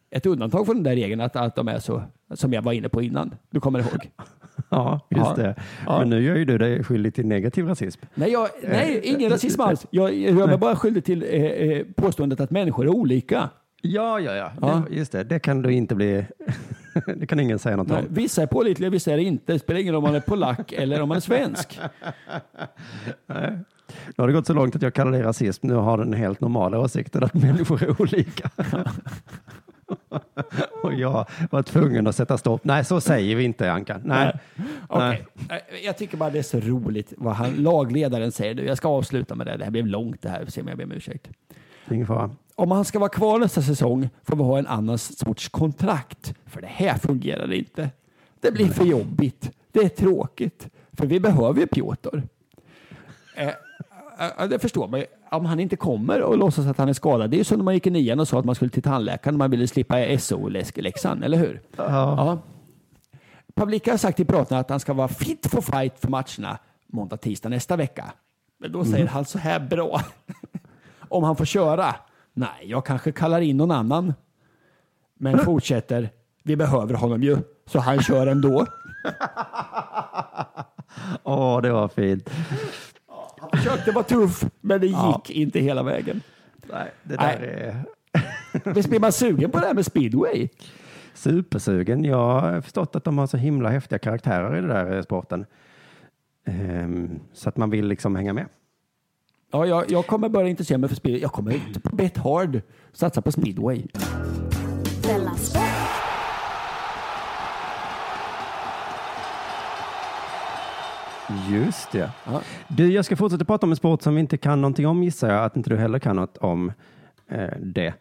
ett undantag från den där regeln att, att de är så, som jag var inne på innan. Du kommer ihåg? Ja, just Ja. det. Ja. Men nu gör ju du dig skyldig till negativ rasism. Nej, jag, nej ingen rasism alls. Jag, gör mig bara skyldig till eh, eh, påståendet att människor är olika. Ja, ja, ja. Ja. Det, just det. Det kan du inte bli... det kan ingen säga något Nej, om. vissa är pålitliga, vissa är det inte. Det spelar ingen roll om man är polack eller om man är svensk. Nej. Nu har det gått så långt att jag kallar det rasism. Nu har den helt normala åsikten att människor är olika. Och jag var tvungen att sätta stopp. Nej, så säger vi inte, Ankan. Nej. Okej. Eh, Jag tycker bara det är så roligt vad han, lagledaren säger. Jag ska avsluta med det. Det här blev långt det här. Se om jag ber om ursäkt. Ingen fara. Om han ska vara kvar nästa säsong får vi ha en annan sorts kontrakt. För det här fungerar inte. Det blir för jobbigt. Det är tråkigt. För vi behöver ju Piotr. Eh, eh, det förstår man ju. Om han inte kommer och låtsas att han är skadad. Det är ju som när man gick i nian och sa att man skulle till tandläkaren när man ville slippa SO-läxan, eller hur? Ja. Pavlika har sagt till Piraterna att han ska vara fit for fight för matcherna måndag, tisdag nästa vecka. Men då säger han så här bra. Om han får köra? Nej, jag kanske kallar in någon annan. Men fortsätter. Vi behöver honom ju, så han kör ändå. Åh, det var fint. Han försökte vara tuff, men det gick Ja. inte hela vägen. Nej, det där är Visst blir man sugen på det här med speedway? supersugen. Jag har förstått att de har så himla häftiga karaktärer i den där eh, sporten. Ehm, så att man vill liksom hänga med. Ja, jag, jag kommer börja intressera mig för speedway. Jag kommer på bet hard satsa på speedway. Just det. Ja. Du, jag ska fortsätta prata om en sport som vi inte kan någonting om gissar jag att inte du heller kan något om eh, det.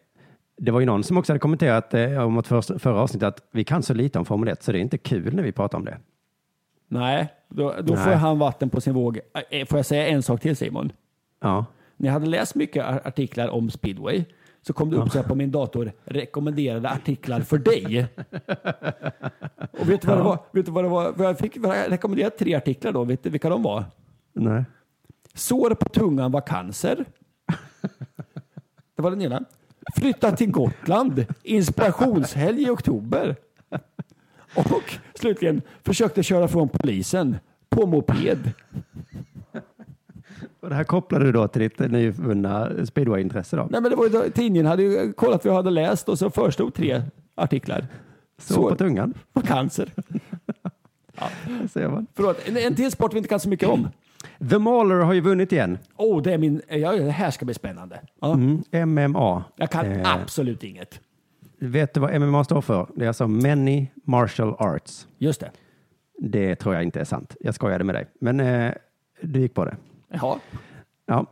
Det var ju någon som också hade kommenterat eh, om att för, förra avsnittet att vi kan så lite om Formel 1 så det är inte kul när vi pratar om det. Nej, då, då Nej. får han vatten på sin våg. Eh, Får jag säga en sak till Simon? Ja. Ni hade läst mycket ar- artiklar om speedway. Så kom det upp så här på min dator, rekommenderade artiklar för dig. Och vet du vad det var? Vet du vad det var? Jag fick jag rekommenderat tre artiklar då. Vet du vilka de var? Nej. Sår på tungan var cancer. Det var den ena. Flytta till Gotland. Inspirationshelg i oktober. Och slutligen försökte köra från polisen på moped. Och det här kopplar du då till ditt nyvunna speedwayintresse då? Nej, men det var ju tidningen hade ju kollat vad jag hade läst och så förstod tre artiklar. Så på tungan? På cancer. Det ser man. Förlåt, en, en till sport vi inte kan så mycket om. The Mauler har ju vunnit igen. Oh, det är min... Ja, det här ska bli spännande. Ja. Mm, MMA. Jag kan Eh, absolut inget. Vet du vad MMA står för? Det är alltså Many Martial Arts. Just det. Det tror jag inte är sant. Jag skojade med dig. Men eh, du gick på det. Ja. Ja.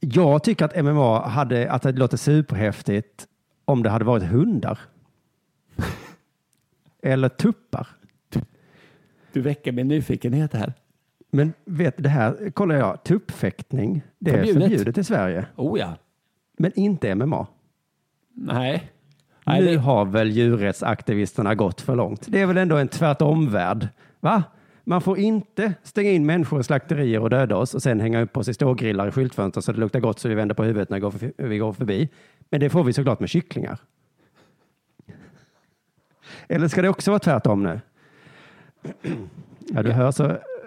Jag tycker att MMA hade, att det låter superhäftigt om det hade varit hundar. Eller tuppar. Du väcker min nyfikenhet här. Men vet det här kollar jag, tuppfäktning, det är Förbjudet. förbjudet, i Sverige. Oh ja. Men inte MMA. Nej. Nej, nu det- har väl djurrättsaktivisterna gått för långt. Det är väl ändå en tvärtomvärld? Va? Man får inte stänga in människor i slakterier och döda oss och sen hänga upp oss i stågrillar i skyltfönster så det luktar gott så vi vänder på huvudet när vi går förbi-. Men det får vi såklart med kycklingar. Eller ska det också vara tvärtom nu? Ja, du hör så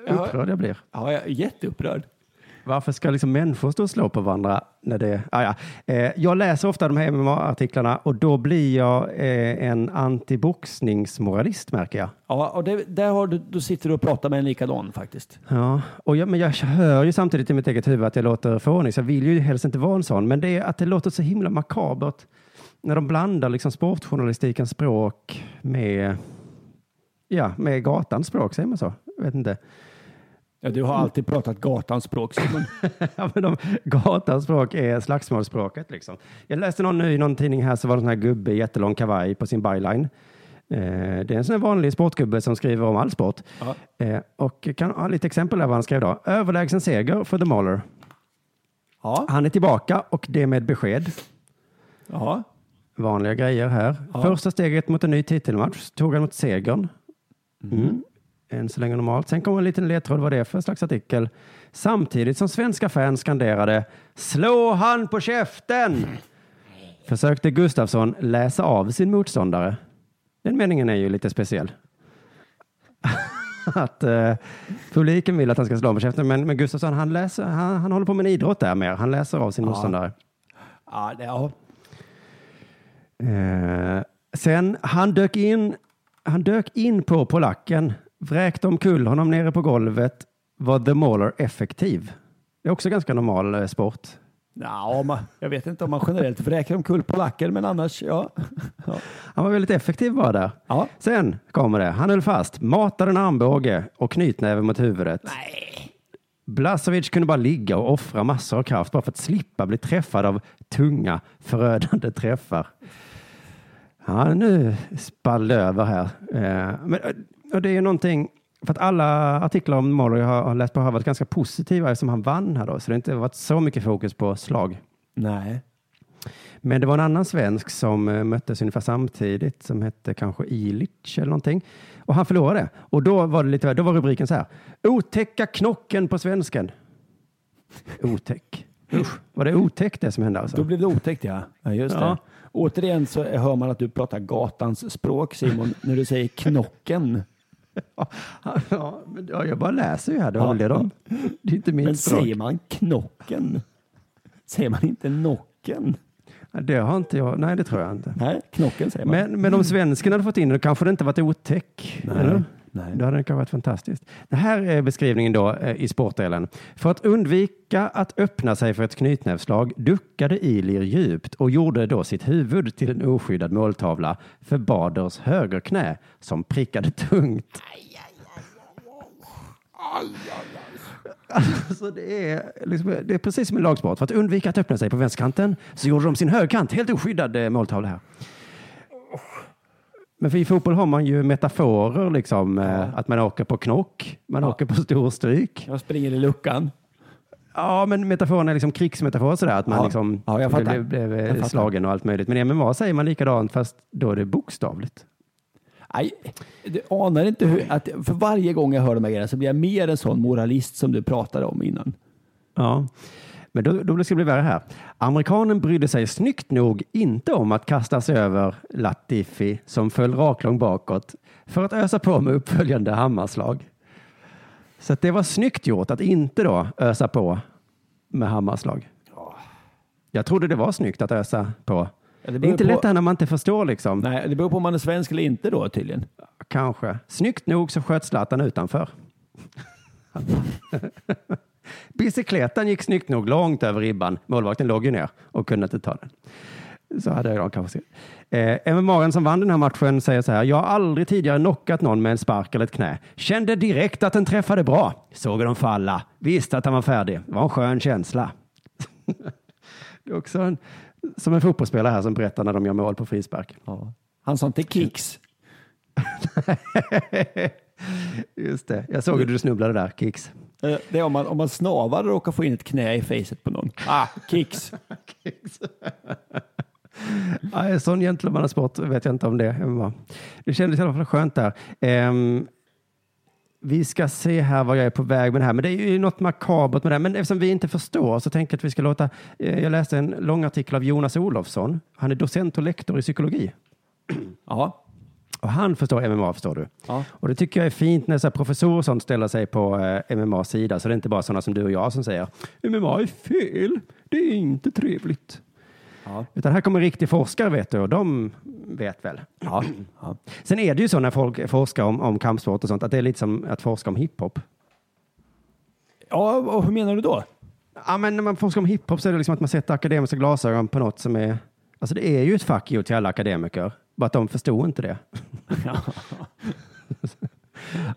upprörd jag blir. Ja, jag är jätteupprörd. Varför ska liksom människor stå och slå på varandra? När det, ah, ja. eh, jag läser ofta de här MMA-artiklarna och då blir jag eh, en antiboxningsmoralist märker jag. Ja, och det, där har du, du sitter du och pratar med en likadan faktiskt. Ja, och jag, men jag hör ju samtidigt i mitt eget huvud att jag låter fånig, så jag vill ju helst inte vara en sån. Men det är att det låter så himla makabert när de blandar liksom sportjournalistikens språk med, ja, med gatans språk, säger man så? Jag vet inte. Ja, du har alltid pratat gatans språk Simon. ja, men de, gatans språk är slagsmålsspråket. Liksom. Jag läste någon, i någon tidning här så var det en sån här gubbe i jättelång kavaj på sin byline. Eh, det är en sån här vanlig sportgubbe som skriver om all sport. Eh, och kan ha lite exempel där vad han skrev då. Överlägsen seger för The Mauler. Ja. Han är tillbaka och det med besked. Ja. Vanliga grejer här. Ja. Första steget mot en ny titelmatch tog han mot segern. Mm. Än så länge normalt. Sen kommer en liten ledtråd vad det är för slags artikel. Samtidigt som svenska fans skanderade Slå han på käften! Försökte Gustafsson läsa av sin motståndare. Den meningen är ju lite speciell. att eh, publiken vill att han ska slå på käften, men, men Gustafsson han, läser, han, han håller på med en idrott där mer. Han läser av sin Ja. motståndare. Ja, det, ja. Eh, sen han dök in, han dök in på polacken, vräkte omkull honom nere på golvet, var The Mauler effektiv. Det är också ganska normal eh, sport. Ja, man, jag vet inte om man generellt vräker omkull polacker, men annars, ja. ja. Han var väldigt effektiv bara där. Ja. Sen kommer det, han höll fast, matade en armbåge och knytnäve mot huvudet. Nej. Blasovic kunde bara ligga och offra massor av kraft bara för att slippa bli träffad av tunga, förödande träffar. Ja, nu spall över här. Eh, Men, eh, och det är någonting, för att alla artiklar om jag har, har läst på har varit ganska positiva eftersom han vann här då, så det har inte varit så mycket fokus på slag. Nej. Men det var en annan svensk som eh, möttes ungefär samtidigt som hette kanske Ilic eller någonting. Och han förlorade. Och då var, det lite, då var rubriken så här. Otäcka knocken på svensken. Otäck. Usch, var det otäckt det som hände alltså? Då blev det otäckt, ja. ja just Ja. det. Återigen så hör man att du pratar gatans språk, Simon, när du säger knocken. Ja, men ja, jag bara läser ju här. Det var Ja. väl det de... Det är inte mitt Men språk. säger man knocken? Säger man inte nocken? Det har inte jag. Nej, det tror jag inte. Nej, knocken säger man. Men, men om svensken hade fått in det, kanske det inte varit otäck. Nej, eller? Nej. Då hade det kanske varit fantastiskt. Det här är beskrivningen då eh, i sportdelen. För att undvika att öppna sig för ett knytnävslag duckade Ilir djupt och gjorde då sitt huvud till en oskyddad måltavla för Baders högerknä som prickade tungt. Alltså det, är, liksom, det är precis som en lagsport. För att undvika att öppna sig på vänsterkanten så gjorde de sin högerkant helt oskyddad eh, måltavla här. Men för i fotboll har man ju metaforer, liksom, eh, att man åker på knock, man åker på storstryk. Jag springer i luckan. Ja, men metaforen är liksom krigsmetafor sådär, att man Ja. liksom Ja, jag blev, blev Jag eh, slagen och allt möjligt. Men i MMA säger man likadant, fast då är det bokstavligt. Nej, du anar inte hur, att för varje gång jag hör de här grejerna så blir jag mer en sån moralist som du pratade om innan. Ja, men då, då ska det bli värre här. Amerikanen brydde sig snyggt nog inte om att kasta sig över Latifi som föll raklång bakåt för att ösa på med uppföljande hammarslag. Så det var snyggt gjort att inte då ösa på med hammarslag. Jag trodde det var snyggt att ösa på. Ja, det, beror är inte på- lätt det när man inte förstår liksom. Nej, det beror på om man är svensk eller inte då tydligen. Kanske. Snyggt nog så sköt Zlatan utanför. Bicykletan gick snyggt nog långt över ribban. Målvakten låg ju ner och kunde inte ta den. Så hade jag kanske sett. Eh, MMA som vann den här matchen säger så här. Jag har aldrig tidigare knockat någon med en spark eller ett knä. Kände direkt att den träffade bra. Såg dem falla. Visste att han var färdig. Det var en skön känsla. det är också en, som en fotbollsspelare här som berättar när de gör mål på frispark. Han sa inte kicks. Just det. Jag såg hur du snubblade där. Kicks. Eh, Det är om man, om man snavar och råkar få in ett knä i facet på någon. Ah, kicks. Nej, sån gentlemannasport vet jag inte om det är. Det kändes i alla fall skönt där. Ehm, vi ska se här vad jag är på väg med det här, men det är ju något makabert med det här. Men eftersom vi inte förstår så tänker jag att vi ska låta... eh, jag läste en lång artikel av Jonas Olofsson. Han är docent och lektor i psykologi. Ja. Och han förstår MMA, förstår du. Ja. Och det tycker jag är fint när så professorer och sånt ställer sig på eh, MMAs sida. Så det är inte bara sådana som du och jag som säger MMA är fel. Det är inte trevligt. Ja. Utan här kommer riktig forskare vet du och de vet väl. Ja. ja. Sen är det ju så när folk forskar om, om kampsport och sånt att det är lite som att forska om hiphop. Ja, och hur menar du då? Ja, men när man forskar om hiphop så är det liksom att man sätter akademiska glasögon på något som är... Alltså det är ju ett fuck you till alla akademiker. Bara att de förstod inte det.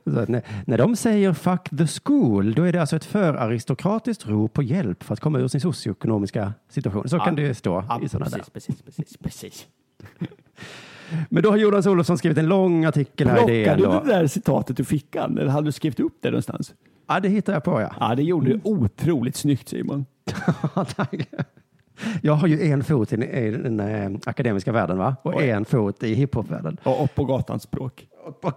När, när de säger fuck the school, då är det alltså ett för aristokratiskt rop på hjälp för att komma ur sin socioekonomiska situation. Så Ja. kan det stå Ja, i sådana där. precis, precis, precis, precis. Men då har Jonas Olofsson skrivit en lång artikel här i Plockade DN. du Då. det där citatet ur fickan eller hade du skrivit upp det någonstans? Ja, det hittar jag på ja. Ja, det gjorde du otroligt snyggt Simon. Tack. Jag har ju en fot i den, i den eh, akademiska världen va? och Oj. en fot i hiphopvärlden. Och, och på gatans språk. På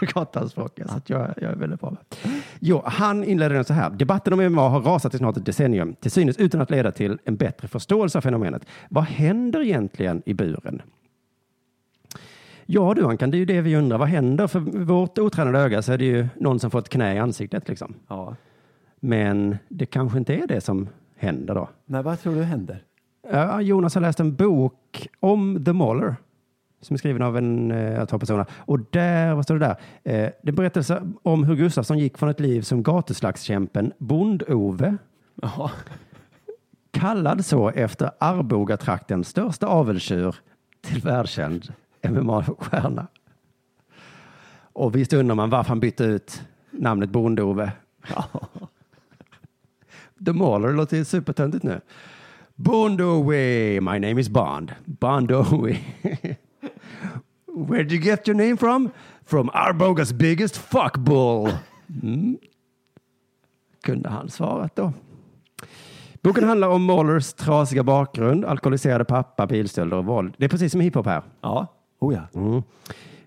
gatans språk. ja, Så att jag, jag är väldigt bra. med. Jo, han inledde den så här. Debatten om MMA har rasat i snart ett decennium, till synes utan att leda till en bättre förståelse av fenomenet. Vad händer egentligen i buren? Ja du Ankan, det är ju det vi undrar. Vad händer? För vårt otränade öga så är det ju någon som får ett knä i ansiktet. Liksom. Ja. Men det kanske inte är det som händer då. Nej, vad tror du händer? Jonas har läst en bok om The Mauler som är skriven av en eh, av två personer. Och där, vad står det där? Eh, det berättas om hur Gustafsson gick från ett liv som gatuslagskämpen Bond-Ove, Ja. kallad så efter Arbogatraktens största avelstjur till världskänd MMA-stjärna. Och visst undrar man varför han bytte ut namnet Bond-Ove. The Mauler låter supertöntigt nu. Bond-Ove, my name is Bond. Bond-Ove. Where did you get your name from? From Arbogas biggest fuckbull. Mm. Kunde han svarat då. Boken handlar om Maulers trasiga bakgrund, alkoholiserade pappa, bilstölder och våld. Det är precis som hiphop här. Ja. Oh ja. Mm.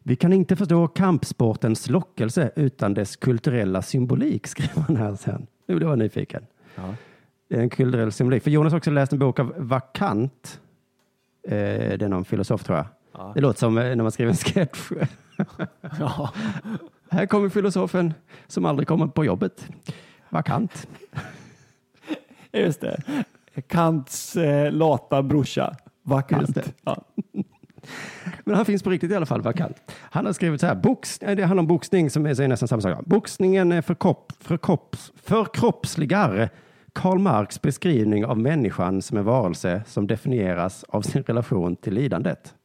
Vi kan inte förstå kampsportens lockelse utan dess kulturella symbolik, skriver han här sen. Nu blev jag nyfiken. Ja. Det är en kulturell symbolik. För Jonas har också läst en bok av Vakant. Eh, det är någon filosof tror jag. Ja. Det låter som eh, när man skriver en sketch. Ja. Här kommer filosofen som aldrig kommer på jobbet. Vakant. Just det. Kants eh, lata brorsa. Vakant. Ja. Men han finns på riktigt i alla fall, Vakant. Han har skrivit så här, box, det handlar om boxning som är, nästan samma sak. Boxningen är för, kropp, för, kropps, för kroppsligar Karl Marx beskrivning av människan som en varelse som definieras av sin relation till lidandet.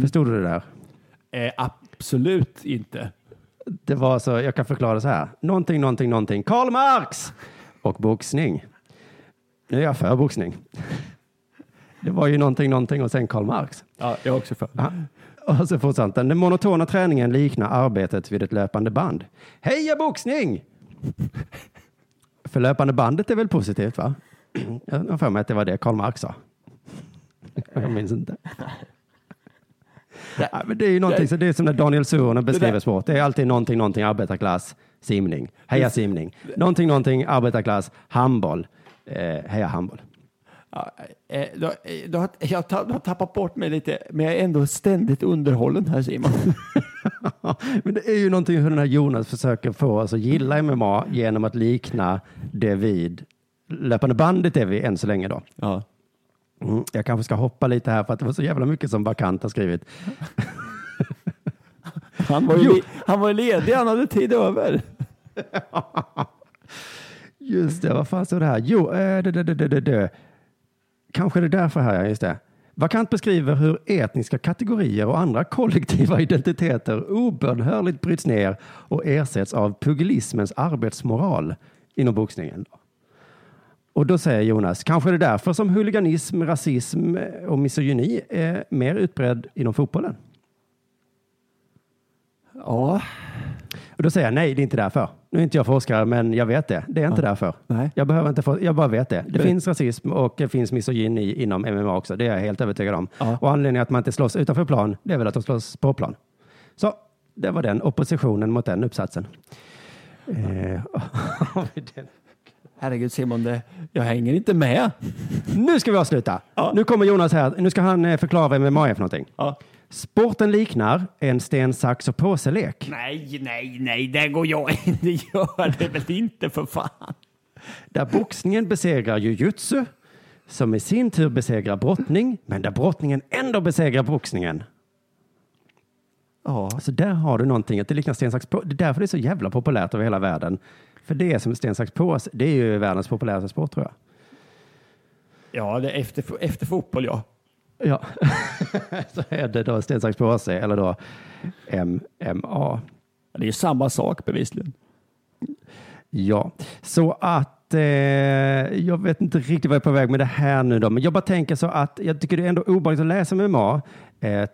Förstod du det där? Eh, absolut inte. Det var så, jag kan förklara så här. Någonting, någonting, någonting. Karl Marx! Och boxning. Nu är jag för boxning. Det var ju någonting, någonting och sen Karl Marx. Ja, jag också för. Ja. Och så fortsatte. Den monotona träningen liknar arbetet vid ett löpande band. Heja boxning! För löpande bandet är väl positivt va? Jag har för mig att det var det Karl Marx sa. Jag minns inte. Ja, men det är ju någonting, så det är som när Daniel Suhonen beskriver sport. Det är alltid någonting, någonting, arbetarklass, simning. Heja simning. Någonting, någonting, arbetarklass, handboll. Eh, heja handboll. Ja, eh, då, eh, då, har- jag har tappat bort mig lite, men jag är ändå ständigt underhållen här Simon. Men det är ju någonting hur den här Jonas försöker få oss att gilla MMA genom att likna det vid löpande bandet är vi än så länge då. Ja. Mm, jag kanske ska hoppa lite här för att det var så jävla mycket som Bakant har skrivit. Han var ju han var ledig, han hade tid över. Just det, vad fan står det här? Jo, eh, det, det, det, det, det, det kanske är det därför här, just det. Vakant beskriver hur etniska kategorier och andra kollektiva identiteter obönhörligt bryts ner och ersätts av pugilismens arbetsmoral inom boxningen. Och då säger Jonas, kanske är det därför som huliganism, rasism och misogyni är mer utbredd inom fotbollen. Ja. Och då säger jag nej, det är inte därför. Nu är inte jag forskare, men jag vet det. Det är inte därför. Nej. Jag behöver inte få, jag bara vet det. Det Men- finns rasism och det finns misogyni inom MMA också. Det är jag helt övertygad om. Ja. Och anledningen att man inte slåss utanför plan, det är väl att de slåss på plan. Så det var den oppositionen mot den uppsatsen. Eh, vi den? Herregud Simon, det, jag hänger inte med. nu ska vi avsluta. Ja. Nu kommer Jonas här. Nu ska han eh, förklara vad MMA är för någonting. Ja. Sporten liknar en sten, sax och påse-lek. Nej, nej, nej, det går jag in. Det gör det väl inte för fan. Där boxningen besegrar jujutsu, som i sin tur besegrar brottning, men där brottningen ändå besegrar boxningen. Ja. Så där har du någonting, att det liknar sten, sax, på. Det är därför det är så jävla populärt över hela världen. För det är som sten, sax, påse. Det är ju världens populäraste sport tror jag. Ja, det är efter, efter fotboll ja. Ja, så är det då sten, sax, påse eller då MMA. Det är ju samma sak bevisligen. Ja, så att eh, jag vet inte riktigt vad jag är på väg med det här nu då, men jag bara tänker så att jag tycker det är ändå obehagligt att läsa MMA. Eh,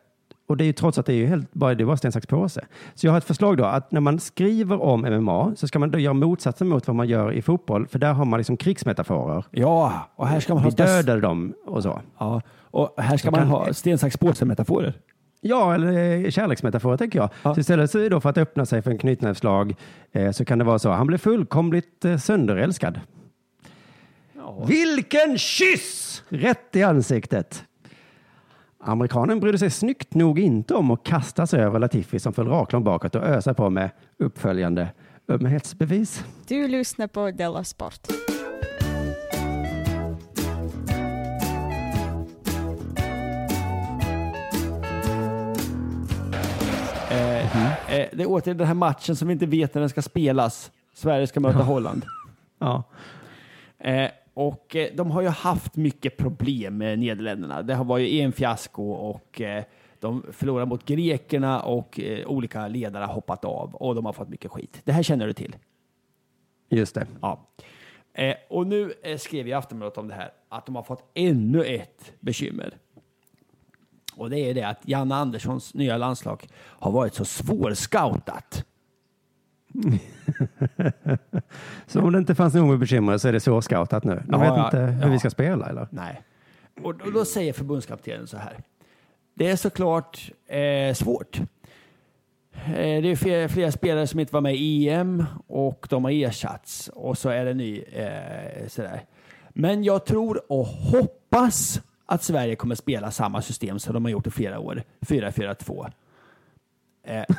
och det är ju trots att det är ju helt bara, det är bara sten, sax, påse. Så jag har ett förslag då att när man skriver om MMA så ska man då göra motsatsen mot vad man gör i fotboll, för där har man liksom krigsmetaforer. Ja, och här ska man Vi ha... spec- dödade dem och så. Ja, och här ska Så man kan- ha sten, sax, påse-metaforer. Ja, eller eh, kärleksmetaforer tänker jag. Ja. Så istället så då för att öppna sig för en knytnävslag eh, så kan det vara så. Han blev fullkomligt eh, sönderälskad. Vilken kyss! Rätt i ansiktet. Amerikanen brydde sig snyggt nog inte om att kasta sig över Latifi som föll raklång bakåt och ösa på med uppföljande ömhetsbevis. Du lyssnar på Della Sport. Eh, eh, det är återigen den här matchen som vi inte vet när den ska spelas. Sverige ska möta Holland. Ja. Eh, och eh, de har ju haft mycket problem med Nederländerna. Det har varit en fiasko och eh, de förlorar mot grekerna och eh, olika ledare har hoppat av och de har fått mycket skit. Det här känner du till? Just det. Ja. Och nu skrev jag i Aftonbladet om det här att de har fått ännu ett bekymmer. Och det är det att Janne Anderssons nya landslag har varit så svårscoutat. Så om det inte fanns nog med bekymmer så är det så scoutat nu. De Ja, vet inte hur ja. vi ska spela eller? Nej. Och, och då säger förbundskaptenen så här. Det är såklart eh, svårt. Eh, det är flera, flera spelare som inte var med i EM och de har ersatts och så är det ny eh, sådär. Men jag tror och hoppas att Sverige kommer spela samma system som de har gjort i flera år. 4-4-2. Eh, att, eh,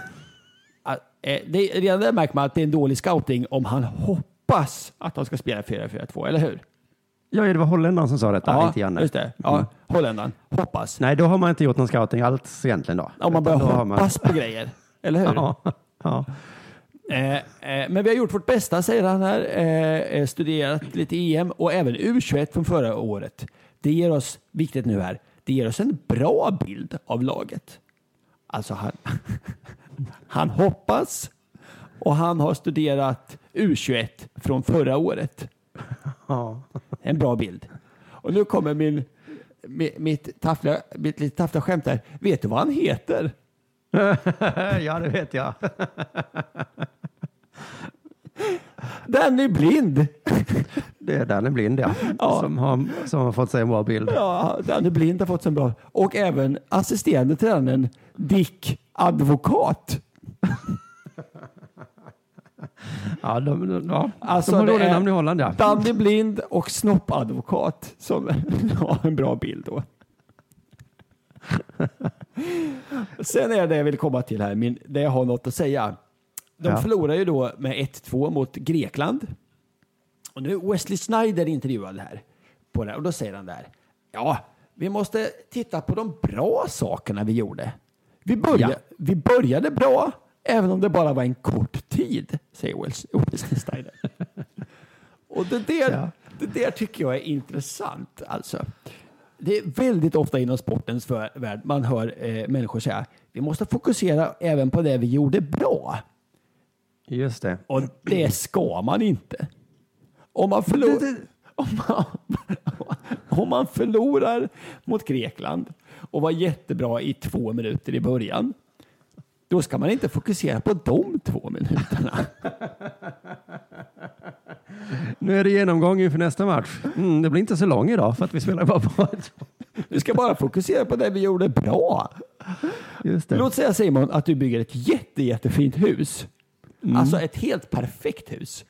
det, redan där märker man att det är en dålig scouting om han hoppas att de ska spela 4-4-2, eller hur? Ja, det var holländaren som sa detta, inte Janne. just det. Ja, Mm. holländaren. Hoppas. Nej, då har man inte gjort någon scouting alls egentligen då. Om man börjar hoppas på grejer. Eller hur? Ja, ja. Eh, eh, men vi har gjort vårt bästa, säger han här. Eh, eh, studerat lite EM och även U21 från förra året. Det ger oss, viktigt nu här, det ger oss en bra bild av laget. Alltså han, han hoppas och han har studerat U21 från förra året. Ja. En bra bild. Och nu kommer min, mi- mitt, taffliga, mitt lite taffliga skämt där. Vet du vad han heter? ja, det vet jag. Danny Blind! Det är Danny Blind, ja. Som, har, som har fått sig en bra bild. Ja, Danny Blind har fått sig en bra. Och även assisterande tränaren Dick Advokat. Ja, de, de, ja. Alltså, de har är namn i Holland, ja. Danny Blind och Snoppadvokat som har en bra bild då. Sen är det jag vill komma till här, min, det jag har något att säga. De Ja. förlorar ju då med 1-2 mot Grekland. Och nu är Wesley Snyder intervjuad här. På det, och då säger han där. Ja, vi måste titta på de bra sakerna vi gjorde. Vi, börja, Ja. vi började bra, även om det bara var en kort tid, säger Wes- Wesley Snyder. och det där, Ja. det där tycker jag är intressant. Alltså. Det är väldigt ofta inom sportens värld man hör eh, människor säga vi måste fokusera även på det vi gjorde bra. Just det. Och det ska man inte. Om man, förlor, om man, om man förlorar mot Grekland och var jättebra i två minuter i början, då ska man inte fokusera på de två minuterna. Nu är det genomgång inför nästa match. Mm, det blir inte så lång idag för att vi spelar bara bra. Du ska bara fokusera på det vi gjorde bra. Låt säga Simon att du bygger ett jätte, jättefint hus. Mm. Alltså ett helt perfekt hus.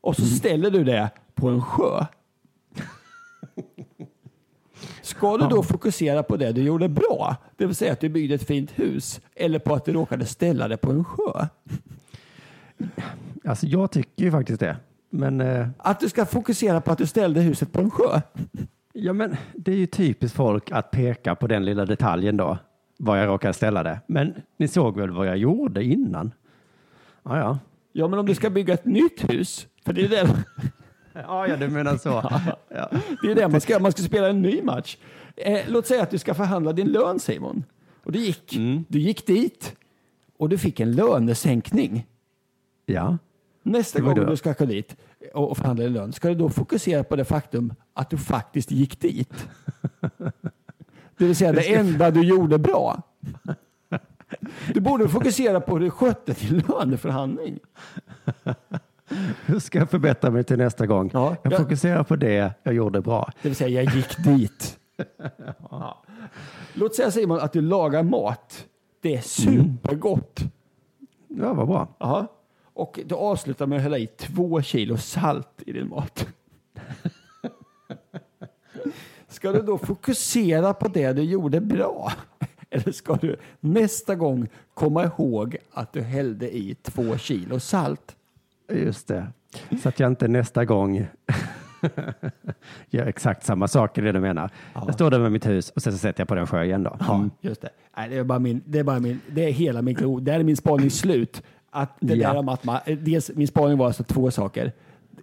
Och så ställer du det på en sjö. Ska du då fokusera på det du gjorde bra? Det vill säga att du byggde ett fint hus. Eller på att du råkade ställa det på en sjö? Alltså jag tycker ju faktiskt det. Men, eh, Att du ska fokusera på att du ställde huset på en sjö? ja, men det är ju typiskt folk att peka på den lilla detaljen då. Var jag råkade ställa det. Men ni såg väl vad jag gjorde innan? Ja, ja. Ja, men om du ska bygga ett nytt hus. För det är det, Ja, ja, du menar så. Ja. det, är det man ska. Man ska spela en ny match. Eh, låt säga att du ska förhandla din lön Simon. Och du gick, Mm. du gick dit och du fick en lönesänkning. ja. Nästa gång det. du ska gå dit och och förhandla din lön, ska du då fokusera på det faktum att du faktiskt gick dit? Det vill säga det enda du gjorde bra. Du borde fokusera på hur du skötte din löneförhandling. Hur ska jag förbättra mig till nästa gång? Ja, jag ja. fokuserar på det jag gjorde bra. Det vill säga, jag gick dit. Låt säga Simon att du lagar mat. Det är supergott. Ja, vad bra. Jaha. Och du avslutar med att hälla i två kilo salt i din mat. Ska du då fokusera på det du gjorde bra? Eller ska du nästa gång komma ihåg att du hällde i två kilo salt? Just det. Så att jag inte nästa gång gör exakt samma sak, är det du menar. Jag står där med mitt hus och sen så sätter jag på den sjö igen då. Ja, Mm. just det. Nej, det är bara min, det är bara min, det är hela min klo. Där är min spaning slut. Att det Ja. där om att man, dels, min spaning var alltså två saker.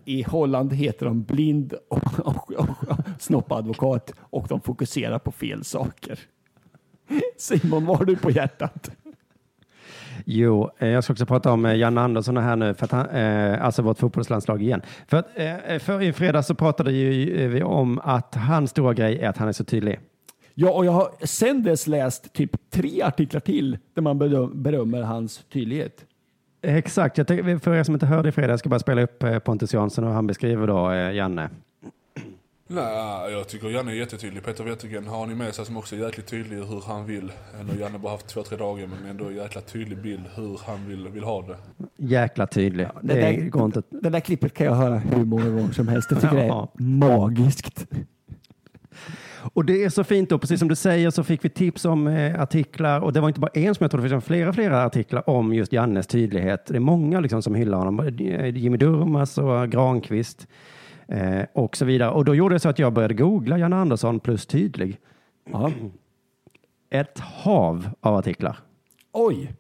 I Holland heter de blind och, och, och, och snoppadvokat och de fokuserar på fel saker. Simon, vad har du på hjärtat? Jo, eh, jag ska också prata om eh, Jan Andersson här nu, för att han, eh, alltså vårt fotbollslandslag igen. För, att, för i fredags så pratade vi om att hans stora grej är att han är så tydlig. Ja, och jag har sen dess läst typ tre artiklar till där man beröm, berömmer hans tydlighet. Exakt, jag tänker, för er som inte hörde i fredags, jag ska bara spela upp Pontus Jansson och han beskriver då Janne. Nej, jag tycker Janne är jättetydlig. Peter Wettergren har ni med sig som också är jäkligt tydlig hur han vill. Nu Janne bara haft två, tre dagar men ändå jäkla tydlig bild hur han vill, vill ha det. Jäkla tydlig. Det, det där, går inte. det där klippet kan jag höra hur många gånger som helst. Jag tycker Ja. det är magiskt. Och det är så fint då, precis som du säger så fick vi tips om eh, artiklar och det var inte bara en som jag tror det finns flera, flera artiklar om just Jannes tydlighet. Det är många liksom som hyllar honom, Eh, Jimmy Durmaz och Granqvist eh, och så vidare. Och då gjorde jag så att jag började googla Janne Andersson plus tydlig. Ja. Ett hav av artiklar. Oj!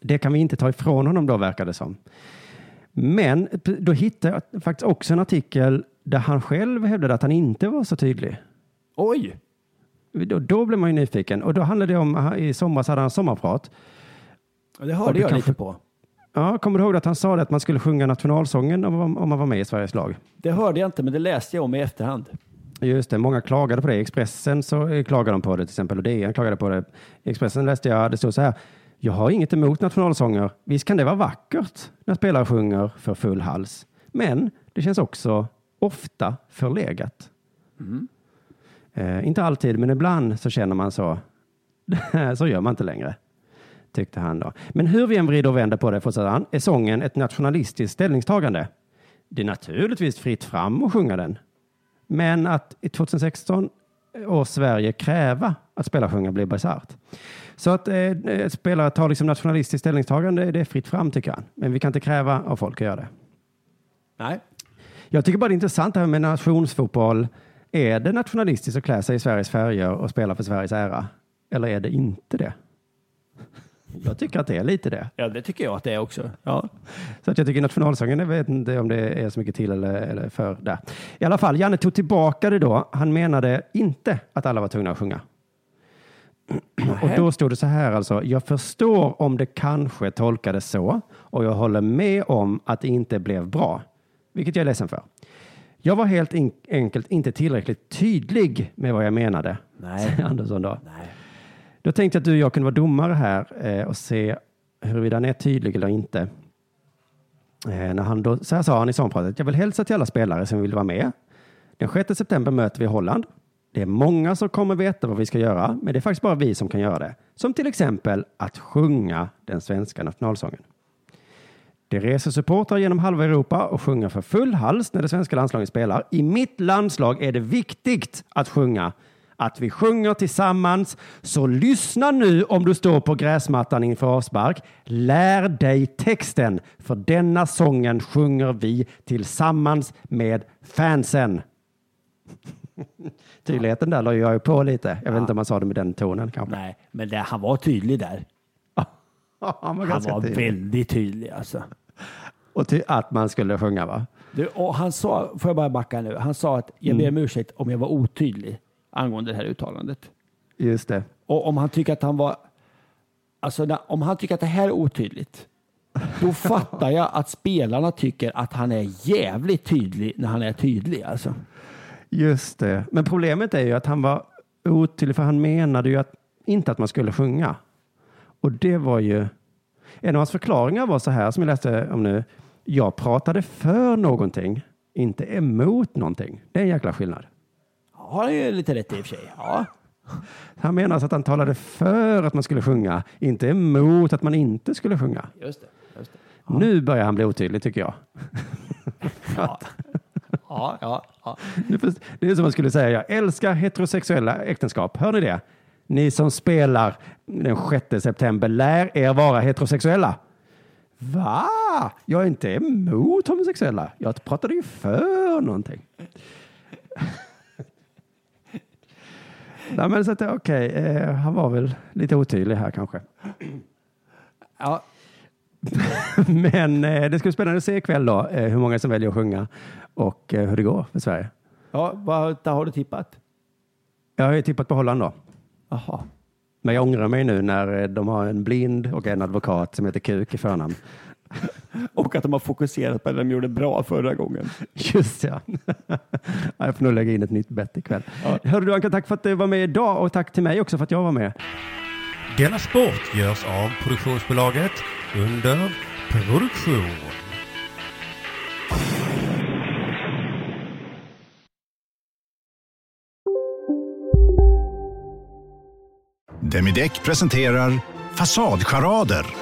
Det kan vi inte ta ifrån honom då verkar det som. Men då hittade jag faktiskt också en artikel där han själv hävdade att han inte var så tydlig. Oj! Då, då blev man ju nyfiken och då handlade det om, i somras hade han sommarprat. Ja, Det Och hörde jag kanske- lite på. Ja, kommer du ihåg att han sa att man skulle sjunga nationalsången om, om man var med i Sveriges lag? Det hörde jag inte, men det läste jag om i efterhand. Just det, många klagade på det. Expressen så eh, klagade de på det till exempel och DN klagade på det. Expressen läste jag, det stod så här. Jag har inget emot nationalsånger. Visst kan det vara vackert när spelare sjunger för full hals. Men det känns också ofta förlegat. Eh, inte alltid, men ibland så känner man så. så gör man inte längre, tyckte han då. Men hur vi än vrider och vänder på det, fortsatte han, är sången ett nationalistiskt ställningstagande. Det är naturligtvis fritt fram att sjunga den. Men att i 2016 års Sverige kräva att spelar blir bisarrt. Så att eh, spelare tar liksom nationalistiskt ställningstagande, det är fritt fram tycker han. Men vi kan inte kräva av folk att göra det. Nej. Jag tycker bara det är intressant det här med nationsfotboll. Är det nationalistiskt att klä sig i Sveriges färger och spela för Sveriges ära? Eller är det inte det? Jag tycker att det är lite det. Ja, det tycker jag att det är också. Ja. Så att jag tycker nationalsången, jag vet inte om det är så mycket till eller, eller för där. I alla fall, Janne tog tillbaka det då. Han menade inte att alla var tvungna att sjunga. Och då stod det så här alltså. Jag förstår om det kanske tolkades så och jag håller med om att det inte blev bra, vilket jag är ledsen för. Jag var helt enkelt inte tillräckligt tydlig med vad jag menade, Nej. säger Andersson då. Då tänkte jag att du och jag kunde vara domare här eh, och se huruvida han är tydlig eller inte. Eh, när han då, så här sa han i sångpratet. Jag vill hälsa till alla spelare som vill vara med. Den 6 september möter vi Holland. Det är många som kommer veta vad vi ska göra, men det är faktiskt bara vi som kan göra det. Som till exempel att sjunga den svenska nationalsången. Det reser supportrar genom halva Europa och sjunger för full hals när det svenska landslaget spelar. I mitt landslag är det viktigt att sjunga. Att vi sjunger tillsammans. Så lyssna nu om du står på gräsmattan inför avspark. Lär dig texten, för denna sången sjunger vi tillsammans med fansen. Tydligheten där la jag ju på lite. Jag vet inte om man sa det med den tonen kanske. Nej, men det, han var tydlig där. han var, Han var tydlig. väldigt tydlig alltså. Och ty- att man skulle sjunga va? Du, och han sa, får jag bara backa nu, han sa att jag ber om ursäkt om jag var otydlig angående det här uttalandet. Just det. Och om han tycker att han var, alltså när, om han tycker att det här är otydligt, då fattar jag att spelarna tycker att han är jävligt tydlig när han är tydlig alltså. Just det. Men problemet är ju att han var otydlig för han menade ju att, inte att man skulle sjunga. Och det var ju, en av hans förklaringar var så här som jag läste om nu. Jag pratade för någonting, inte emot någonting. Det är en jäkla skillnad. Har han ju lite rätt i och för sig. Ja. Han menar alltså att han talade för att man skulle sjunga, inte emot att man inte skulle sjunga. Just det. Just det. Nu börjar han bli otydlig tycker jag. Ja. Ja, ja, ja. Det är som man skulle säga, jag älskar heterosexuella äktenskap. Hör ni det? Ni som spelar den 6 september, lär er vara heterosexuella. Va? Jag är inte emot homosexuella. Jag pratade ju för någonting. Nej, men så att, okej, eh, han var väl lite otydlig här kanske. ja. Men eh, det ska bli spännande att se ikväll då, eh, hur många som väljer att sjunga och eh, hur det går för Sverige. ja vad vad har du tippat? Jag har ju tippat på Holland då. Jaha. Men jag ångrar mig nu när eh, de har en blind och en advokat som heter Kuk i förnamn. Och att de har fokuserat på att de gjorde bra förra gången. Just ja. Jag får nog lägga in ett nytt bett ikväll. Hörru du Anka, tack för att du var med idag och tack till mig också för att jag var med. Denna sport görs av produktionsbolaget under produktion. Demideck presenterar Fasadcharader.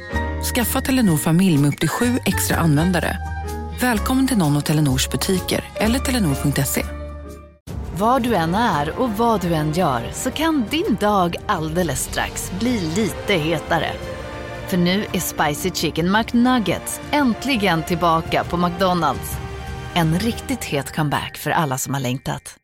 Skaffa Telenor familj med upp till sju extra användare. Välkommen till någon av Telenors butiker eller telenor.se. Var du än är och vad du än gör så kan din dag alldeles strax bli lite hetare. För nu är Spicy Chicken McNuggets äntligen tillbaka på McDonalds. En riktigt het comeback för alla som har längtat.